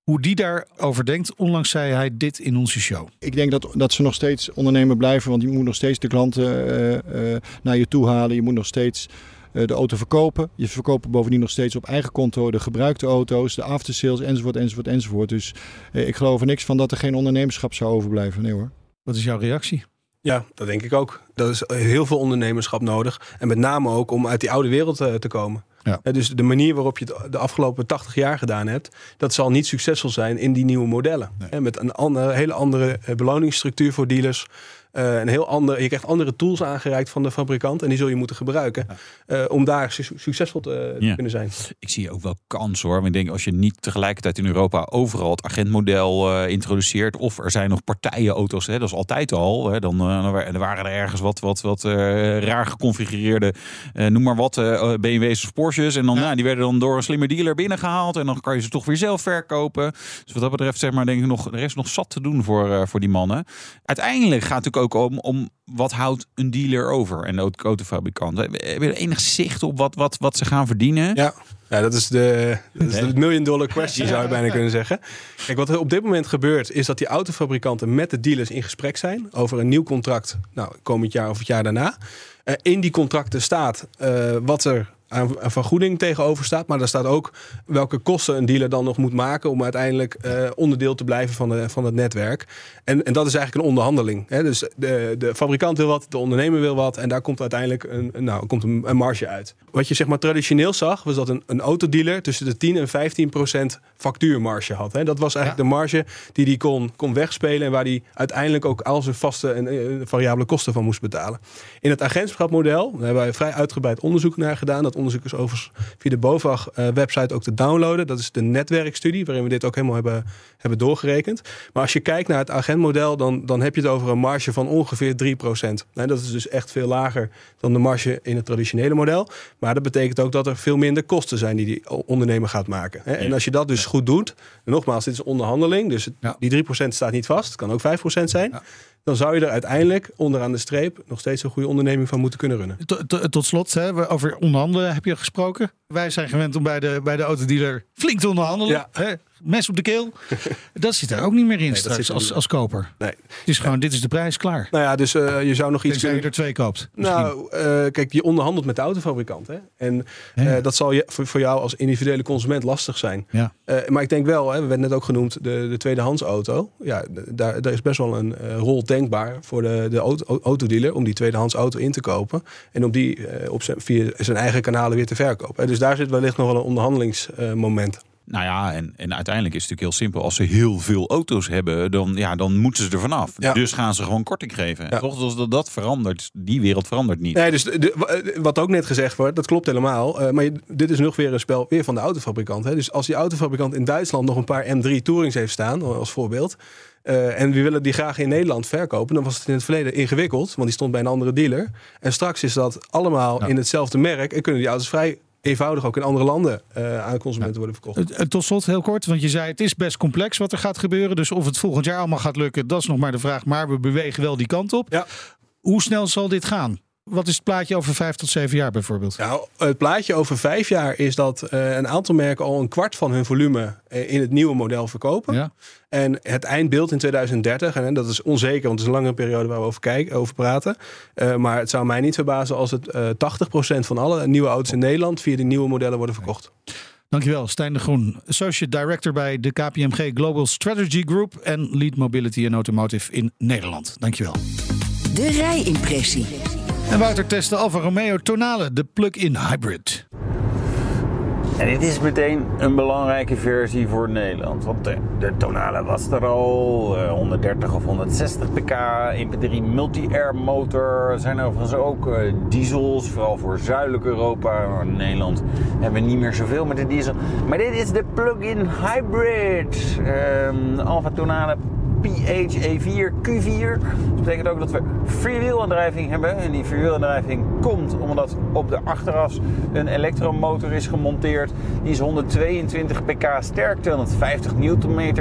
hoe die daarover denkt. Onlangs zei hij dit in onze show. Ik denk dat, dat ze nog steeds ondernemer blijven, want je moet nog steeds de klanten uh, uh, naar je toe halen. Je moet nog steeds uh, de auto verkopen. Je verkoopt bovendien nog steeds op eigen konto de gebruikte auto's, de aftersales enzovoort, enzovoort, enzovoort. Dus ik geloof er niks van dat er geen ondernemerschap zou overblijven. Nee hoor. Wat is jouw reactie? Ja, dat denk ik ook. Dat is heel veel ondernemerschap nodig. En met name ook om uit die oude wereld te komen. Ja. Dus de manier waarop je het de afgelopen 80 jaar gedaan hebt, dat zal niet succesvol zijn in die nieuwe modellen. Nee. Met een andere, hele andere eh, beloningsstructuur voor dealers. Uh, een heel ander, je krijgt andere tools aangereikt van de fabrikant en die zul je moeten gebruiken uh, om daar su succesvol te, ja. kunnen zijn. Ik zie ook wel kans hoor. Maar ik denk als je niet tegelijkertijd in Europa overal het agentmodel uh, introduceert of er zijn nog partijenauto's, hè, dat is altijd al. Hè, dan, dan waren er ergens wat, wat, wat raar geconfigureerde, noem maar wat, BMW's of Porsches. En dan, ja. nou, die werden dan door een slimme dealer binnengehaald en dan kan je ze toch weer zelf verkopen. Dus wat dat betreft zeg maar denk ik nog, er is nog zat te doen voor, voor die mannen. Uiteindelijk gaat het natuurlijk ook om, om wat houdt een dealer over en de autofabrikant. Heb je enig zicht op wat, wat, wat ze gaan verdienen? Ja. Ja, dat is de, dat is de million dollar question, zou je bijna kunnen zeggen. Kijk, wat er op dit moment gebeurt, is dat die autofabrikanten met de dealers in gesprek zijn over een nieuw contract, nou, komend jaar of het jaar daarna. Uh, in die contracten staat uh, wat er aan, vergoeding tegenover staat. Maar daar staat ook welke kosten een dealer dan nog moet maken om uiteindelijk uh, onderdeel te blijven van, de, van het netwerk. En, en dat is eigenlijk een onderhandeling. Hè? Dus de, de fabrikant wil wat, de ondernemer wil wat. En daar komt uiteindelijk een, nou, komt een, een marge uit. Wat je zeg maar traditioneel zag, was dat een, een autodealer tussen de 10 en 15 procent factuurmarge had. Hè? Dat was eigenlijk de marge die hij kon, kon wegspelen. En waar hij uiteindelijk ook al zijn vaste en variabele kosten van moest betalen. In het agentschapmodel, daar hebben wij vrij uitgebreid onderzoek naar gedaan. Dat onderzoek is overigens via de BOVAG-website eh, ook te downloaden. Dat is de netwerkstudie, waarin we dit ook helemaal hebben, hebben doorgerekend. Maar als je kijkt naar het agentmodel, dan, dan heb je het over een marge van ongeveer 3%. Nee, dat is dus echt veel lager dan de marge in het traditionele model. Maar dat betekent ook dat er veel minder kosten zijn die die ondernemer gaat maken. En als je dat dus goed doet, nogmaals, dit is onderhandeling, dus die 3% staat niet vast. Het kan ook 5% zijn. Dan zou je er uiteindelijk onderaan de streep nog steeds een goede onderneming van moeten kunnen runnen. Tot, tot slot, hè, over onderhandelen heb je gesproken. Wij zijn gewend om bij de, bij de autodealer flink te onderhandelen. Ja. Hè? Mes op de keel. dat zit er ook niet meer in nee, straks als, als koper. Nee. Het is gewoon, dit is de prijs, klaar. Nou ja, dus uh, je zou nog iets... Tenzij je er twee koopt. Nou, uh, kijk, je onderhandelt met de autofabrikant. Hè? En uh, dat zal je, voor, voor, jou als individuele consument lastig zijn. Ja. maar ik denk wel, hè, we werden net ook genoemd, de, de tweedehands auto. Ja, daar, daar is best wel een rol denkbaar voor de, de auto, autodealer om die tweedehands auto in te kopen. En om die op zijn, via zijn eigen kanalen weer te verkopen. Dus daar zit wellicht nog wel een onderhandelingsmoment. Nou ja, en, en uiteindelijk is het natuurlijk heel simpel. Als ze heel veel auto's hebben, dan, ja, dan moeten ze er vanaf. Ja. Dus gaan ze gewoon korting geven. Ja. Toch, als dat, dat verandert, die wereld verandert niet. Nee, dus de, wat ook net gezegd wordt, dat klopt helemaal. Uh, maar dit is nog weer een spel weer van de autofabrikant. Hè. Dus als die autofabrikant in Duitsland nog een paar M3 Tourings heeft staan, als voorbeeld. Uh, en we willen die graag in Nederland verkopen. Dan was het in het verleden ingewikkeld, want die stond bij een andere dealer. En straks is dat allemaal in hetzelfde merk en kunnen die auto's vrij eenvoudig ook in andere landen uh, aan consumenten worden verkocht. Tot slot heel kort, want je zei het is best complex wat er gaat gebeuren. Dus of het volgend jaar allemaal gaat lukken, dat is nog maar de vraag. Maar we bewegen wel die kant op. Ja. Hoe snel zal dit gaan? Wat is het plaatje over vijf tot zeven jaar bijvoorbeeld? Nou, het plaatje over vijf jaar is dat uh, een aantal merken al een kwart van hun volume in het nieuwe model verkopen. Ja. En het eindbeeld in 2030, en dat is onzeker, want het is een lange periode waar we over, kijken, over praten. Uh, maar het zou mij niet verbazen als het uh, 80% van alle nieuwe auto's in Nederland via die nieuwe modellen worden verkocht. Dankjewel, Stijn de Groen, Associate Director bij de KPMG Global Strategy Group en Lead Mobility and Automotive in Nederland. Dankjewel. De rijimpressie. En Wouter test de Alfa Romeo Tonale, de plug-in hybrid. En dit is meteen een belangrijke versie voor Nederland. Want de, de Tonale was er al, 130 eh, of 160 pk, 1.3 multi-air motor. Zijn overigens ook uh, diesels, vooral voor zuidelijk Europa. in Nederland hebben we niet meer zoveel met de diesel. Maar dit is de plug-in hybrid. Um, Alfa Tonale PHEV4 Q4. Dat betekent ook dat we freewheelaandrijving hebben. En die freewheelaandrijving komt omdat op de achteras een elektromotor is gemonteerd. Die is 122 pk sterk, 250 Nm.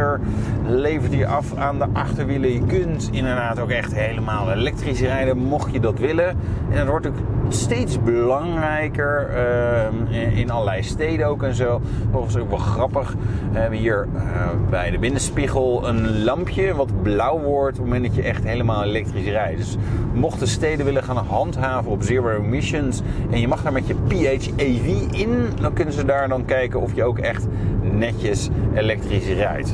Levert die af aan de achterwielen. Je kunt inderdaad ook echt helemaal elektrisch rijden, mocht je dat willen. En dat wordt ook steeds belangrijker uh, in allerlei steden ook en zo. Overigens ook wel grappig. We hebben hier uh, bij de binnenspiegel een lampje wat blauw wordt op het moment dat je echt helemaal elektrisch rijdt. Dus mochten steden willen gaan handhaven op zero emissions en je mag daar met je PHEV in, dan kunnen ze daar dan kijken of je ook echt netjes elektrisch rijdt.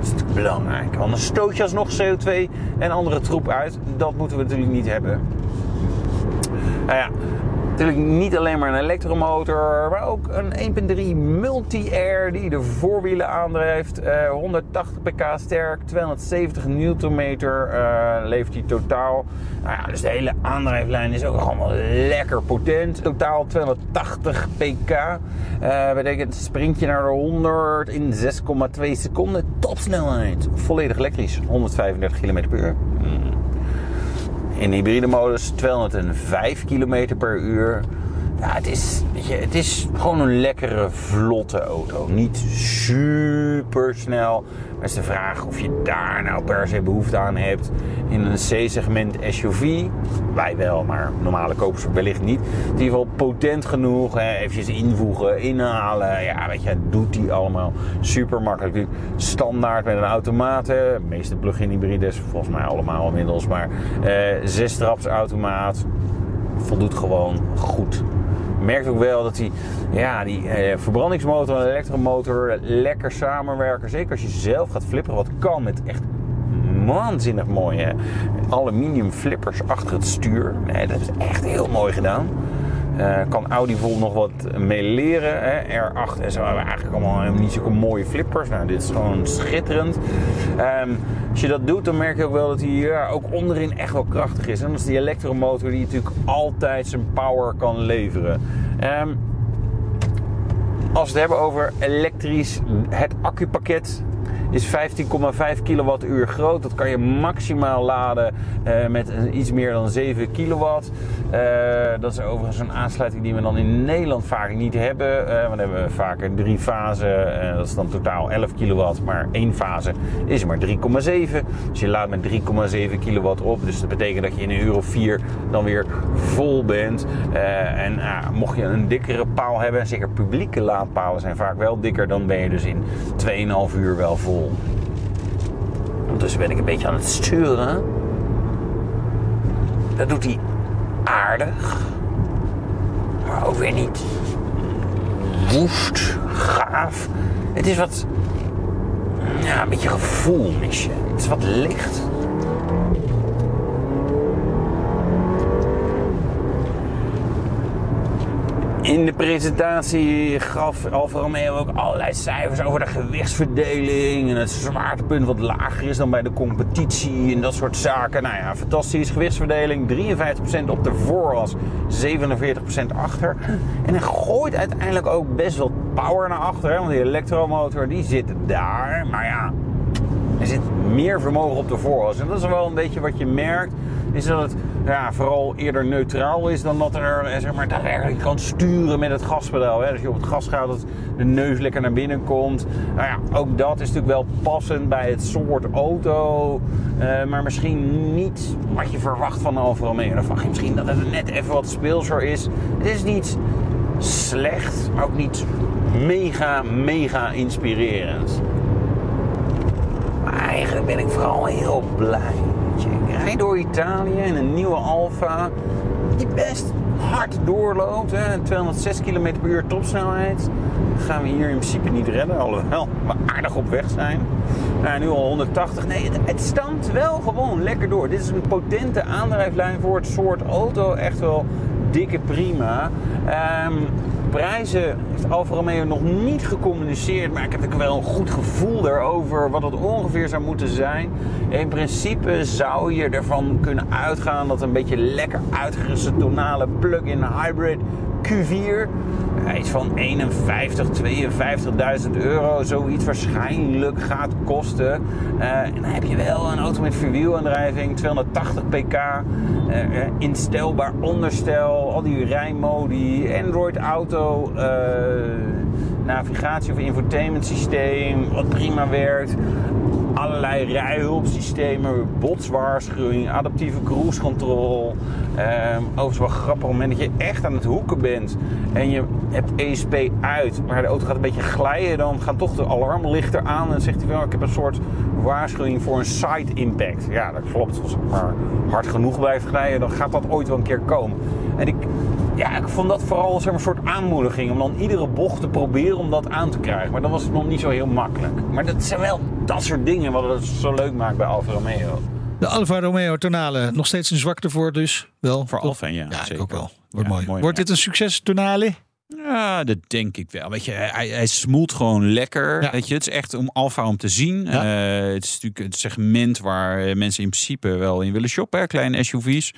Dat is belangrijk. Anders stoot je alsnog CO2 en andere troep uit. Dat moeten we natuurlijk niet hebben. Nou ja, natuurlijk niet alleen maar een elektromotor, maar ook een 1.3 multi-air die de voorwielen aandrijft. Uh, 180 pk sterk, 270 Nm uh, levert hij totaal. Nou ja, dus de hele aandrijflijn is ook allemaal lekker potent. Totaal 280 pk. Uh, betekent sprintje naar de 100 in 6,2 seconden. Topsnelheid. Volledig elektrisch, 135 km per uur. Mm. In hybride modus 205 km per uur. Ja, het is, weet je, het is gewoon een lekkere, vlotte auto. Niet super snel. Maar is de vraag of je daar nou per se behoefte aan hebt. In een C-segment SUV, wij wel, maar normale kopers wellicht niet. In ieder geval potent genoeg. Hè, eventjes invoegen, inhalen. Ja, weet je, doet die allemaal super makkelijk. Standaard met een automaat. De meeste plug-in hybrides, volgens mij allemaal inmiddels. Maar eh, zes traps automaat. Voldoet gewoon goed merkt ook wel dat die, ja, die eh, verbrandingsmotor en elektromotor lekker samenwerken. Zeker als je zelf gaat flipperen, wat kan met echt waanzinnig mooie aluminium flippers achter het stuur. Nee, dat is echt heel mooi gedaan. Uh, kan Audi vol nog wat mee leren. Hè? R8 en zo hebben eigenlijk allemaal niet zulke mooie flippers. Nou, dit is gewoon schitterend. Um, als je dat doet, dan merk je ook wel dat hij ook onderin echt wel krachtig is. En dat is die elektromotor die natuurlijk altijd zijn power kan leveren. Um, als we het hebben over elektrisch, het accupakket is 15,5 kilowattuur groot. Dat kan je maximaal laden uh, met iets meer dan 7 kilowatt. Uh, dat is overigens een aansluiting die we dan in Nederland vaak niet hebben. Uh, want dan hebben we vaker drie fasen. dat is dan totaal 11 kilowatt. Maar één fase is maar 3,7. Dus je laat met 3,7 kilowatt op. Dus dat betekent dat je in een uur of 4 dan weer vol bent. en mocht je een dikkere paal hebben, zeker publieke laadpalen zijn vaak wel dikker, dan ben je dus in 2,5 uur wel vol. Ondertussen ben ik een beetje aan het sturen. Dat doet hij aardig. Maar ook weer niet woest, gaaf. Het is wat... Ja, een beetje gevoel mis je. Het is wat licht. In de presentatie gaf Alfa ook allerlei cijfers over de gewichtsverdeling en het zwaartepunt wat lager is dan bij de competitie en dat soort zaken. Nou ja, fantastisch gewichtsverdeling, 53% op de vooras, 47% achter. En hij gooit uiteindelijk ook best wel power naar achter, want die elektromotor die zit daar. Maar ja, er zit meer vermogen op de vooras. En dat is wel een beetje wat je merkt is dat het ja, vooral eerder neutraal is dan dat er eh, zeg maar, daadwerkelijk kan sturen met het gaspedaal. Hè. Als je op het gas gaat, dat de neus lekker naar binnen komt. Nou ja, ook dat is natuurlijk wel passend bij het soort auto. Uh, maar misschien niet wat je verwacht van een Alfa Romeo. Misschien dat het net even wat speelser is. Het is niet slecht, maar ook niet mega, mega inspirerend. Maar eigenlijk ben ik vooral heel blij rijd door Italië in een nieuwe Alfa die best hard doorloopt. Hè, 206 km per uur topsnelheid. Gaan we hier in principe niet redden. Alhoewel we aardig op weg zijn. Nou, nu al 180. Nee, het, het stamt wel gewoon lekker door. Dit is een potente aandrijflijn voor het soort auto. Echt wel dikke prima. Ehm, prijzen heeft Alfa Romeo nog niet gecommuniceerd, maar ik heb wel een goed gevoel erover wat het ongeveer zou moeten zijn. In principe zou je ervan kunnen uitgaan dat een beetje lekker uitgeruste tonale plug-in hybrid Q4 iets van 51, 52.000 euro, zoiets waarschijnlijk gaat kosten. Uh, en dan heb je wel een auto met vierwielaandrijving, 280 pk, uh, instelbaar onderstel, al die rijmodi, Android Auto, navigatie of infotainment systeem, wat prima werkt allerlei rijhulpsystemen, botswaarschuwing, adaptieve cruise control. Um, overigens wel grappig, op het moment dat je echt aan het hoeken bent en je hebt ESP uit, maar de auto gaat een beetje glijden, dan gaan toch de alarmlichter aan en zegt hij wel, ik heb een soort waarschuwing voor een side impact. Ja, dat klopt. Als ik maar hard genoeg blijft glijden, dan gaat dat ooit wel een keer komen. En ik, ja, ik vond dat vooral zeg maar, een soort aanmoediging om dan iedere bocht te proberen om dat aan te krijgen. Maar dat was nog niet zo heel makkelijk. Maar dat zijn wel dat soort dingen wat het zo leuk maakt bij Alfa Romeo. De Alfa Romeo Tonale, nog steeds een zwakte voor dus wel. Voor Alfa, ja. Ja, zeker. ik ook wel. Wordt Ja, mooi. mooi Wordt dit een succes Tonale? Ja, dat denk ik wel. Weet je, hij, hij smoelt gewoon lekker. Weet je, het is echt om Alfa om te zien. Eh, het is natuurlijk het segment waar mensen in principe wel in willen shoppen. Hè, kleine SUV's.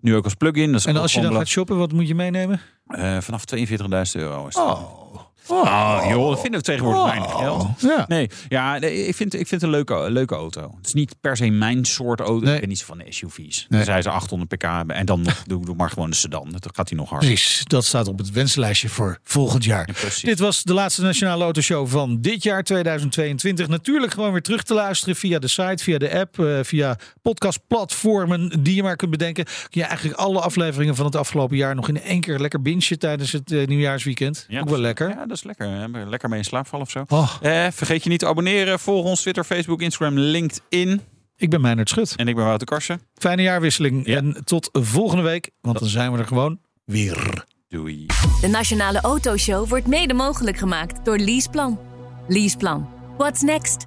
Nu ook als plug-in. Dat is En als je dan gaat shoppen, wat moet je meenemen? Eh, vanaf 42.000 euro is het. Oh, joh, dat vinden we tegenwoordig Oh. weinig geld. Ja. Nee, ja, nee, ik vind, ik vind het een leuke, leuke auto. Het is niet per se mijn soort auto. Ik ben niet zo van de SUV's. Nee. Dan zijn ze 800 pk hebben. En dan nog, doe, doe maar gewoon een sedan. Dat gaat hij nog harder. Precies, dat staat op het wensenlijstje voor volgend jaar. Dit was de laatste Nationale Autoshow van dit jaar 2022. Natuurlijk gewoon weer terug te luisteren via de site, via de app, eh, via podcastplatformen die je maar kunt bedenken. Kun je eigenlijk alle afleveringen van het afgelopen jaar nog in één keer lekker bingen tijdens het eh, nieuwjaarsweekend. Ook wel lekker. Ja, dat is lekker. Hè? Lekker mee in slaap vallen of zo. Oh. Eh, vergeet je niet te abonneren. Volg ons Twitter, Facebook, Instagram, LinkedIn. Ik ben Meijnerd Schut. En ik ben Wouter Karsen. Fijne jaarwisseling en tot volgende week, want dan zijn we er gewoon weer. Doei. De Nationale Autoshow wordt mede mogelijk gemaakt door Leaseplan. Leaseplan. What's next?